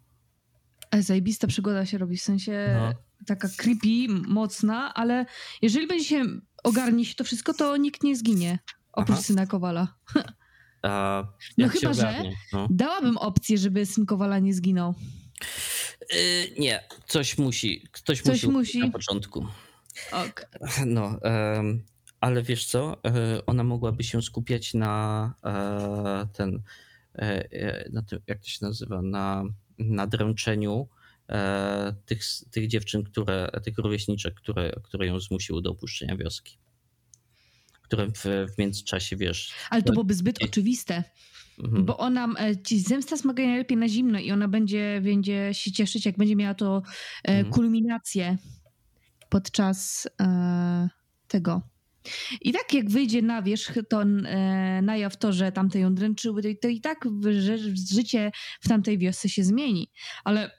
E, Zajebista przygoda się robi, w sensie No. taka creepy, mocna, ale jeżeli będzie się ogarnie się to wszystko, to nikt nie zginie. Oprócz Aha. syna Kowala. a, No chyba, że- ogarnie, no. Dałabym opcję, żeby syn Kowala nie zginął. Y, nie, coś musi, ktoś Coś musi, musi. na początku. Ok. No, em, ale wiesz co, e, ona mogłaby się skupiać na e, ten, e, na tym, jak to się nazywa, na, na dręczeniu tych, tych dziewczyn, które, tych rówieśniczek, które, które ją zmusiły do opuszczenia wioski. Które w, w międzyczasie, wiesz, Ale to Tak. byłoby zbyt oczywiste, mhm, bo ona, e, ci zemsta smaga najlepiej na zimno i ona będzie, będzie się cieszyć, jak będzie miała to e, Mhm. kulminację podczas e, tego. I tak jak wyjdzie na wierzch, to e, na jaw to, że tamte ją dręczyły, to, i- to i tak że życie w tamtej wiosce się zmieni. Ale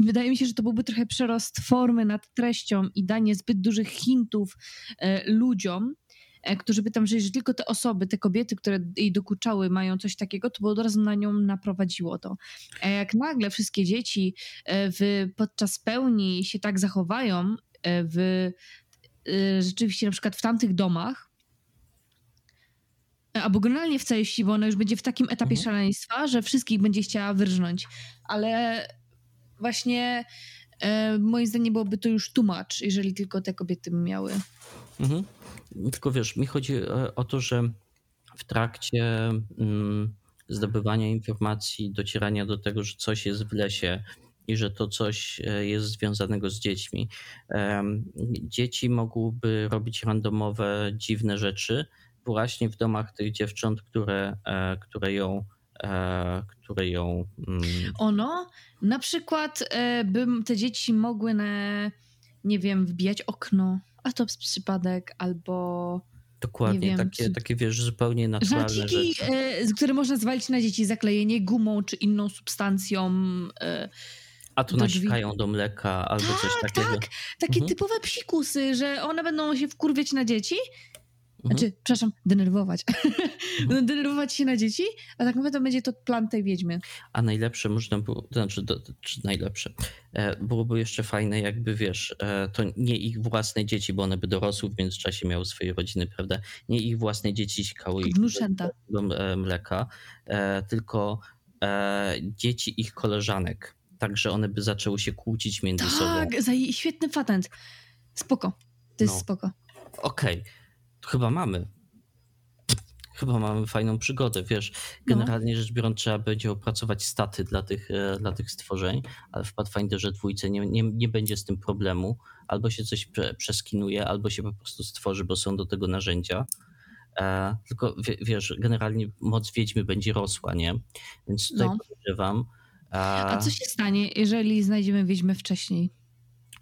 wydaje mi się, że to byłby trochę przerost formy nad treścią i danie zbyt dużych hintów e, ludziom, którzy by tam żyli, że tylko te osoby, te kobiety, które jej dokuczały, mają coś takiego, to od razu na nią naprowadziło to. A jak nagle wszystkie dzieci e, w, podczas pełni się tak zachowają, e, w, e, rzeczywiście na przykład w tamtych domach, e, albo generalnie w całej wsi, bo ona już będzie w takim etapie Mhm. szaleństwa, że wszystkich będzie chciała wyrżnąć. Ale właśnie e, moim zdaniem byłoby to już tłumacz, jeżeli tylko te kobiety miały. Mhm. Tylko wiesz, mi chodzi e, o to, że w trakcie mm, zdobywania informacji, docierania do tego, że coś jest w lesie i że to coś e, jest związanego z dziećmi, dzieci mogłyby robić randomowe, dziwne rzeczy właśnie w domach tych dziewcząt, które, e, które ją, które ją mm, Ono, na przykład bym te dzieci mogły na, nie wiem, wbijać okno, a to przypadek, albo dokładnie wiem, takie, czy- takie wiesz, zupełnie naturalne żarciki, rzeczy. z- które można zwalić na dzieci, zaklejenie gumą czy inną substancją. E, A tu do drzwi. nasikają do mleka albo coś tak, takiego. tak, takie Mhm. typowe psikusy, że one będą się wkurwiać na dzieci, Mhm. znaczy, przepraszam, denerwować. Będą denerwować się na dzieci, a tak naprawdę będzie to plan tej wiedźmy. A najlepsze można było, to znaczy, do, czy najlepsze, e, byłoby jeszcze fajne, jakby wiesz, e, to nie ich własne dzieci, bo one by dorosły w międzyczasie, miały swoje rodziny, prawda? Nie ich własne dzieci sikały ich mleka, e, tylko e, dzieci ich koleżanek. Także one by zaczęły się kłócić między sobą. Tak, świetny patent. Spoko. To jest No. spoko. Okej, to chyba mamy. Chyba mamy fajną przygodę, wiesz. Generalnie rzecz biorąc, trzeba będzie opracować staty dla tych, e, dla tych stworzeń, ale w Pathfinderze dwójce nie, nie, nie będzie z tym problemu. Albo się coś prze, przeskinuje, albo się po prostu stworzy, bo są do tego narzędzia. E, tylko wie, wiesz, generalnie moc wiedźmy będzie rosła, nie? Więc tutaj No. podejrzewam. E, A co się stanie, jeżeli znajdziemy wiedźmę wcześniej?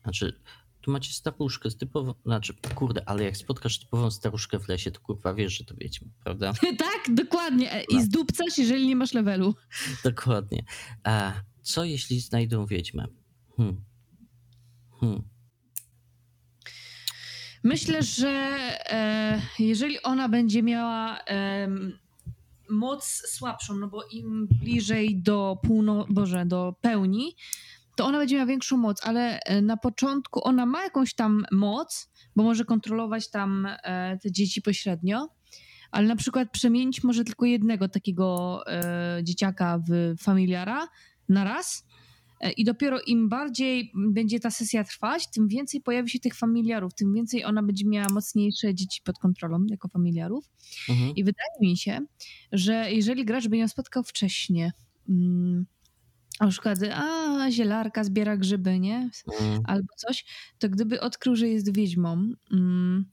Znaczy, tu macie staruszkę z typową, znaczy, kurde, ale jak spotkasz typową staruszkę w lesie, to kurwa wiesz, że to wiedźmy, prawda? tak, dokładnie. E, No. I zdupcasz, jeżeli nie masz levelu. Dokładnie. A co jeśli znajdą wiedźmę? Hmm. Hmm. Myślę, że e, jeżeli ona będzie miała em, moc słabszą, no bo im bliżej do półno, Boże, do pełni, to ona będzie miała większą moc, ale e, na początku ona ma jakąś tam moc, bo może kontrolować tam e, te dzieci pośrednio, ale na przykład przemienić może tylko jednego takiego e, dzieciaka w familiara na raz. I dopiero im bardziej będzie ta sesja trwać, tym więcej pojawi się tych familiarów, tym więcej ona będzie miała mocniejsze dzieci pod kontrolą jako familiarów. Mhm. I wydaje mi się, że jeżeli gracz by ją spotkał wcześniej, na przykład, a zielarka zbiera grzyby, nie? Mm. Albo coś, to gdyby odkrył, że jest wiedźmą, mm,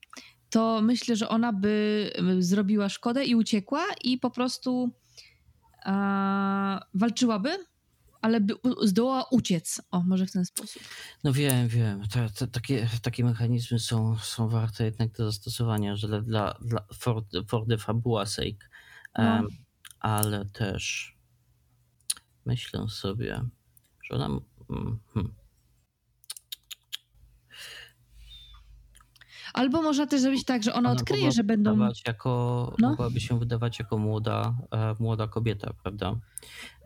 to myślę, że ona by y, zrobiła szkodę i uciekła i po prostu a, walczyłaby, ale by zdołała uciec. O, może w ten sposób. No wiem, wiem. Takie, takie mechanizmy są, są warte jednak do zastosowania, że dla, dla, for, for the fabuła sake. No. Ale też myślę sobie, że ona. Hmm. Albo można też zrobić tak, że ona, ona odkryje, że będą. Jako, no? Mogłaby się wydawać jako młoda, e, młoda kobieta, prawda?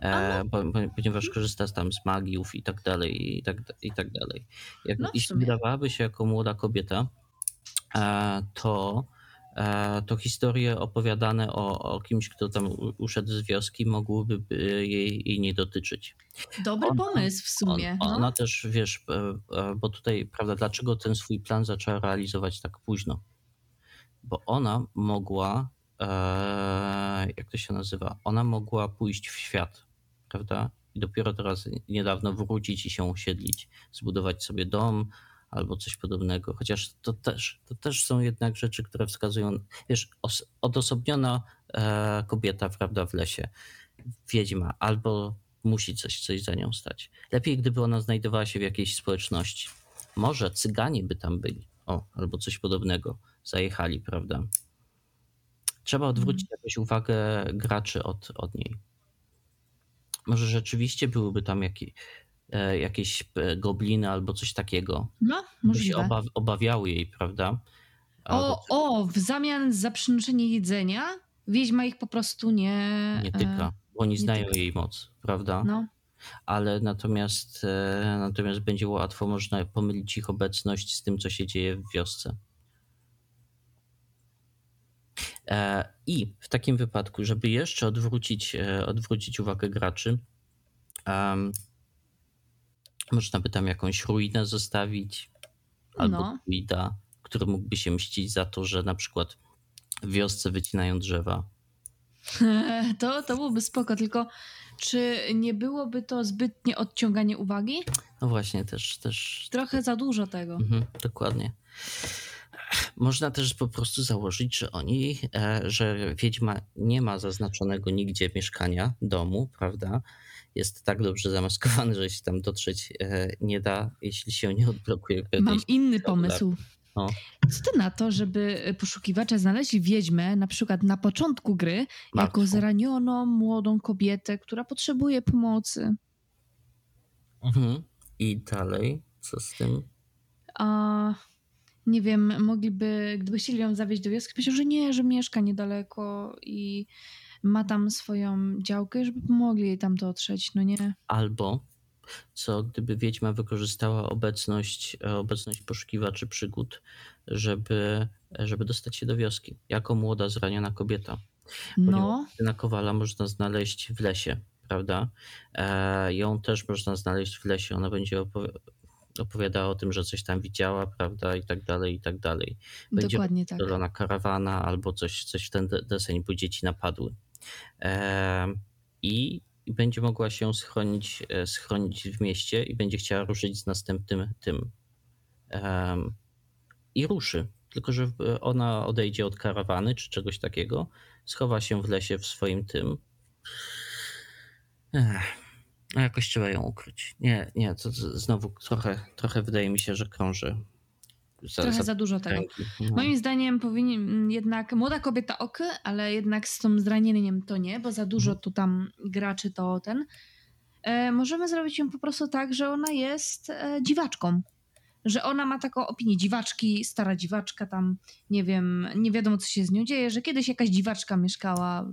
E, no. ponieważ korzysta z tam z magiów i tak dalej, i tak, i tak dalej. Jak, no jeśli wydawałaby się jako młoda kobieta, e, to to historie opowiadane o, o kimś, kto tam uszedł z wioski, mogłyby by jej, jej nie dotyczyć. Dobry Ona- pomysł w sumie. On, no. ona też, wiesz, e, e, bo tutaj, prawda, dlaczego ten swój plan zaczęła realizować tak późno? Bo ona mogła, e, jak to się nazywa? Ona mogła pójść w świat, prawda? I dopiero teraz niedawno wrócić i się osiedlić, zbudować sobie dom albo coś podobnego. Chociaż to też, to też są jednak rzeczy, które wskazują, wiesz, os- odosobniona e, kobieta, prawda, w lesie, wiedźma, albo musi coś, coś za nią stać. Lepiej, gdyby ona znajdowała się w jakiejś społeczności. Może cyganie by tam byli, o, albo coś podobnego, zajechali, prawda? Trzeba odwrócić jakoś uwagę graczy od, od niej. Może rzeczywiście byłyby tam jakie, e, jakieś e, gobliny albo coś takiego, No, by się możliwe. obaw, obawiały jej, prawda? Albo O, o, w zamian za przynoszenie jedzenia wiedźma ich po prostu nie... nie e, tyka, bo oni nie znają tyka. jej moc, prawda? No, ale natomiast, e, natomiast będzie łatwo można pomylić ich obecność z tym, co się dzieje w wiosce. E, I w takim wypadku, żeby jeszcze odwrócić, e, odwrócić uwagę graczy, można by tam jakąś ruinę zostawić, albo No. druida, który mógłby się mścić za to, że na przykład w wiosce wycinają drzewa. to, to byłoby spoko, tylko czy nie byłoby to zbytnie odciąganie uwagi? No właśnie, też, też Trochę za dużo tego. Mhm, dokładnie. Można też po prostu założyć, że oni, e, że wiedźma nie ma zaznaczonego nigdzie mieszkania, domu, prawda? Jest tak dobrze zamaskowany, że się tam dotrzeć e, nie da, jeśli się nie odblokuje Mam inny pomysł. No. Co ty na to, żeby poszukiwacze znaleźli wiedźmę na przykład na początku gry jako zranioną młodą kobietę, która potrzebuje pomocy? Mhm. I dalej, co z tym? A nie wiem, mogliby, gdyby chcieli ją zawieźć do wioski, myślę, że nie, że mieszka niedaleko i ma tam swoją działkę, żeby pomogli jej tam dotrzeć, no nie? Albo co gdyby wiedźma wykorzystała obecność, e, obecność poszukiwaczy przygód, żeby, żeby dostać się do wioski, jako młoda, zraniona kobieta. No, na Kowala można znaleźć w lesie, prawda? E, ją też można znaleźć w lesie. Ona będzie opowi- opowiadała o tym, że coś tam widziała, prawda? I tak dalej, i tak dalej. Będzie dokładnie tak. Karawana albo coś, coś w ten de- deseń, bo dzieci napadły. I, będzie mogła się schronić, e, schronić w mieście i będzie chciała ruszyć z następnym tym. I ruszy. Tylko, że ona odejdzie od karawany czy czegoś takiego, schowa się w lesie w swoim tym. Jakoś trzeba ją ukryć. Nie, nie, to znowu trochę, trochę wydaje mi się, że krąży. Za, Trochę za dużo tego. No. Moim zdaniem powinien mm, jednak młoda kobieta ok, ale jednak z tym zranieniem to nie, bo za dużo tu tam graczy to ten. E, możemy zrobić ją po prostu tak, że ona jest e, dziwaczką. Że ona ma taką opinię dziwaczki, stara dziwaczka tam, nie wiem, nie wiadomo co się z nią dzieje, że kiedyś jakaś dziwaczka mieszkała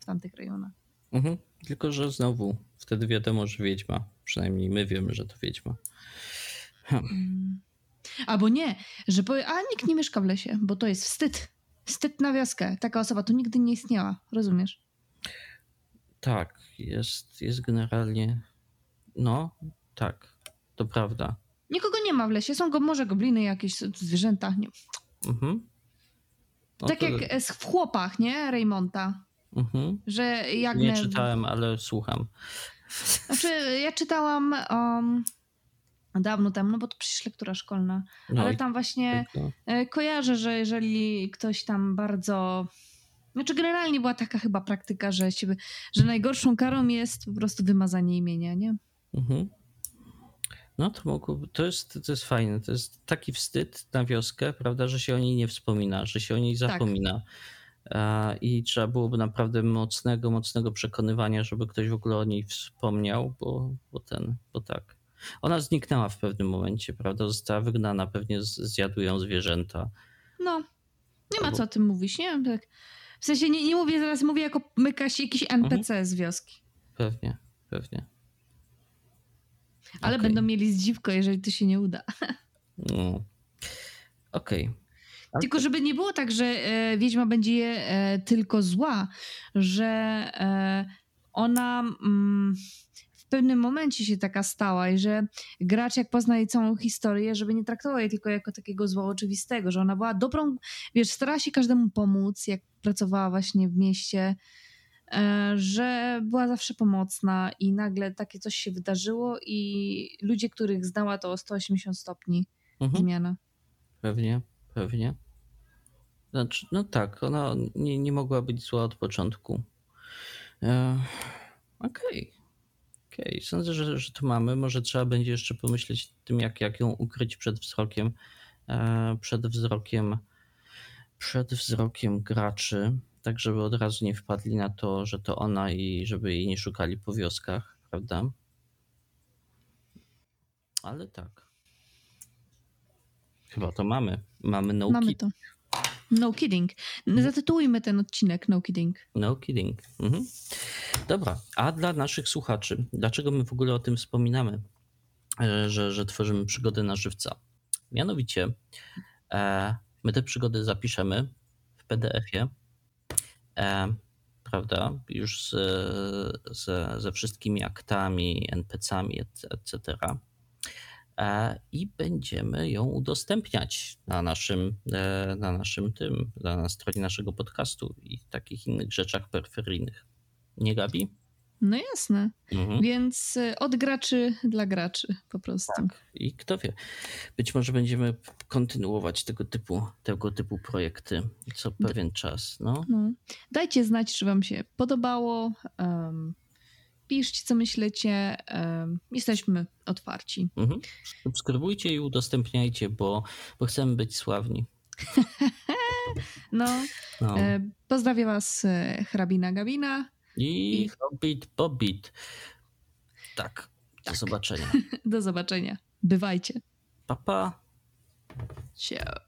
w tamtych rejonach. Mhm. Tylko, że znowu wtedy wiadomo, że wiedźma. Przynajmniej my wiemy, że to wiedźma. Mm. Albo nie, że powie, a nikt nie mieszka w lesie, bo to jest wstyd. Wstyd na wioskę. Taka osoba tu nigdy nie istniała, rozumiesz? Tak, jest, jest generalnie. No, tak, to prawda. Nikogo nie ma w lesie. Są go, może gobliny, jakieś zwierzęta. Nie. Mhm. No tak to- jak w chłopach, nie? Raymonta. Mhm. Że jak Nie czytałem, ale słucham. Znaczy, ja czytałam um, dawno temu, no bo to przecież lektura szkolna. No ale tam właśnie e, kojarzę, że jeżeli ktoś tam bardzo. Znaczy, generalnie była taka chyba praktyka, że, się, że najgorszą karą jest po prostu wymazanie imienia, nie? Mhm. No to mogłoby, to jest, to jest fajne. To jest taki wstyd na wioskę, prawda, że się o niej nie wspomina, że się o niej Tak. zapomina. E, I trzeba byłoby naprawdę mocnego, mocnego przekonywania, żeby ktoś w ogóle o niej wspomniał, bo, bo ten, bo tak. Ona zniknęła w pewnym momencie, prawda? Została wygnana, pewnie zjadły ją zwierzęta. No, nie ma co o tym mówić, nie? Tak. W sensie nie, nie mówię teraz, mówię jako mykaś jakiś NPC mhm. z wioski. Pewnie, pewnie. Ale okay. będą mieli zdziwko, jeżeli to się nie uda. No. Okej. Okay. Tylko żeby nie było tak, że e, wiedźma będzie e, tylko zła, że e, ona mm, w pewnym momencie się taka stała i że gracz jak pozna jej całą historię, żeby nie traktował jej tylko jako takiego zła oczywistego, że ona była dobrą, wiesz, starała się każdemu pomóc, jak pracowała właśnie w mieście, e, że była zawsze pomocna i nagle takie coś się wydarzyło i ludzie, których znała to o 180 stopni mhm. zmiana. Pewnie, pewnie. Znaczy, no tak, ona nie, nie mogła być zła od początku. E, Okej. Okay. Okej, okay. sądzę, że, że to mamy. Może trzeba będzie jeszcze pomyśleć tym, jak, jak ją ukryć przed wzrokiem, e, przed wzrokiem, przed wzrokiem graczy, tak żeby od razu nie wpadli na to, że to ona i żeby jej nie szukali po wioskach, prawda? Ale tak. Chyba to mamy. Mamy no Mamy to. No kidding. Zatytułujmy ten odcinek No kidding. No kidding. Mhm. Dobra, a dla naszych słuchaczy, dlaczego my w ogóle o tym wspominamy, e, że, że tworzymy przygody na żywca? Mianowicie, e, my te przygody zapiszemy w PDF-ie, e, prawda, już z, z, ze wszystkimi aktami, NPC-ami, etc. E, i będziemy ją udostępniać na naszym, e, na naszym tym, na stronie naszego podcastu i takich innych rzeczach peryferyjnych. Nie Gabi? No jasne. Mhm. Więc e, od graczy dla graczy po prostu. Tak. I kto wie, być może będziemy kontynuować tego typu, tego typu projekty co pewien czas. No. no. Dajcie znać, czy wam się podobało. Um, piszcie, co myślicie. Jesteśmy otwarci. Mhm. Subskrybujcie i udostępniajcie, bo, bo chcemy być sławni. no. no. E, pozdrawiam was e, hrabina Gabina. I, I... Hobbit Bobbit. Tak. Do tak. zobaczenia. Do zobaczenia. Bywajcie. Papa. Ciao.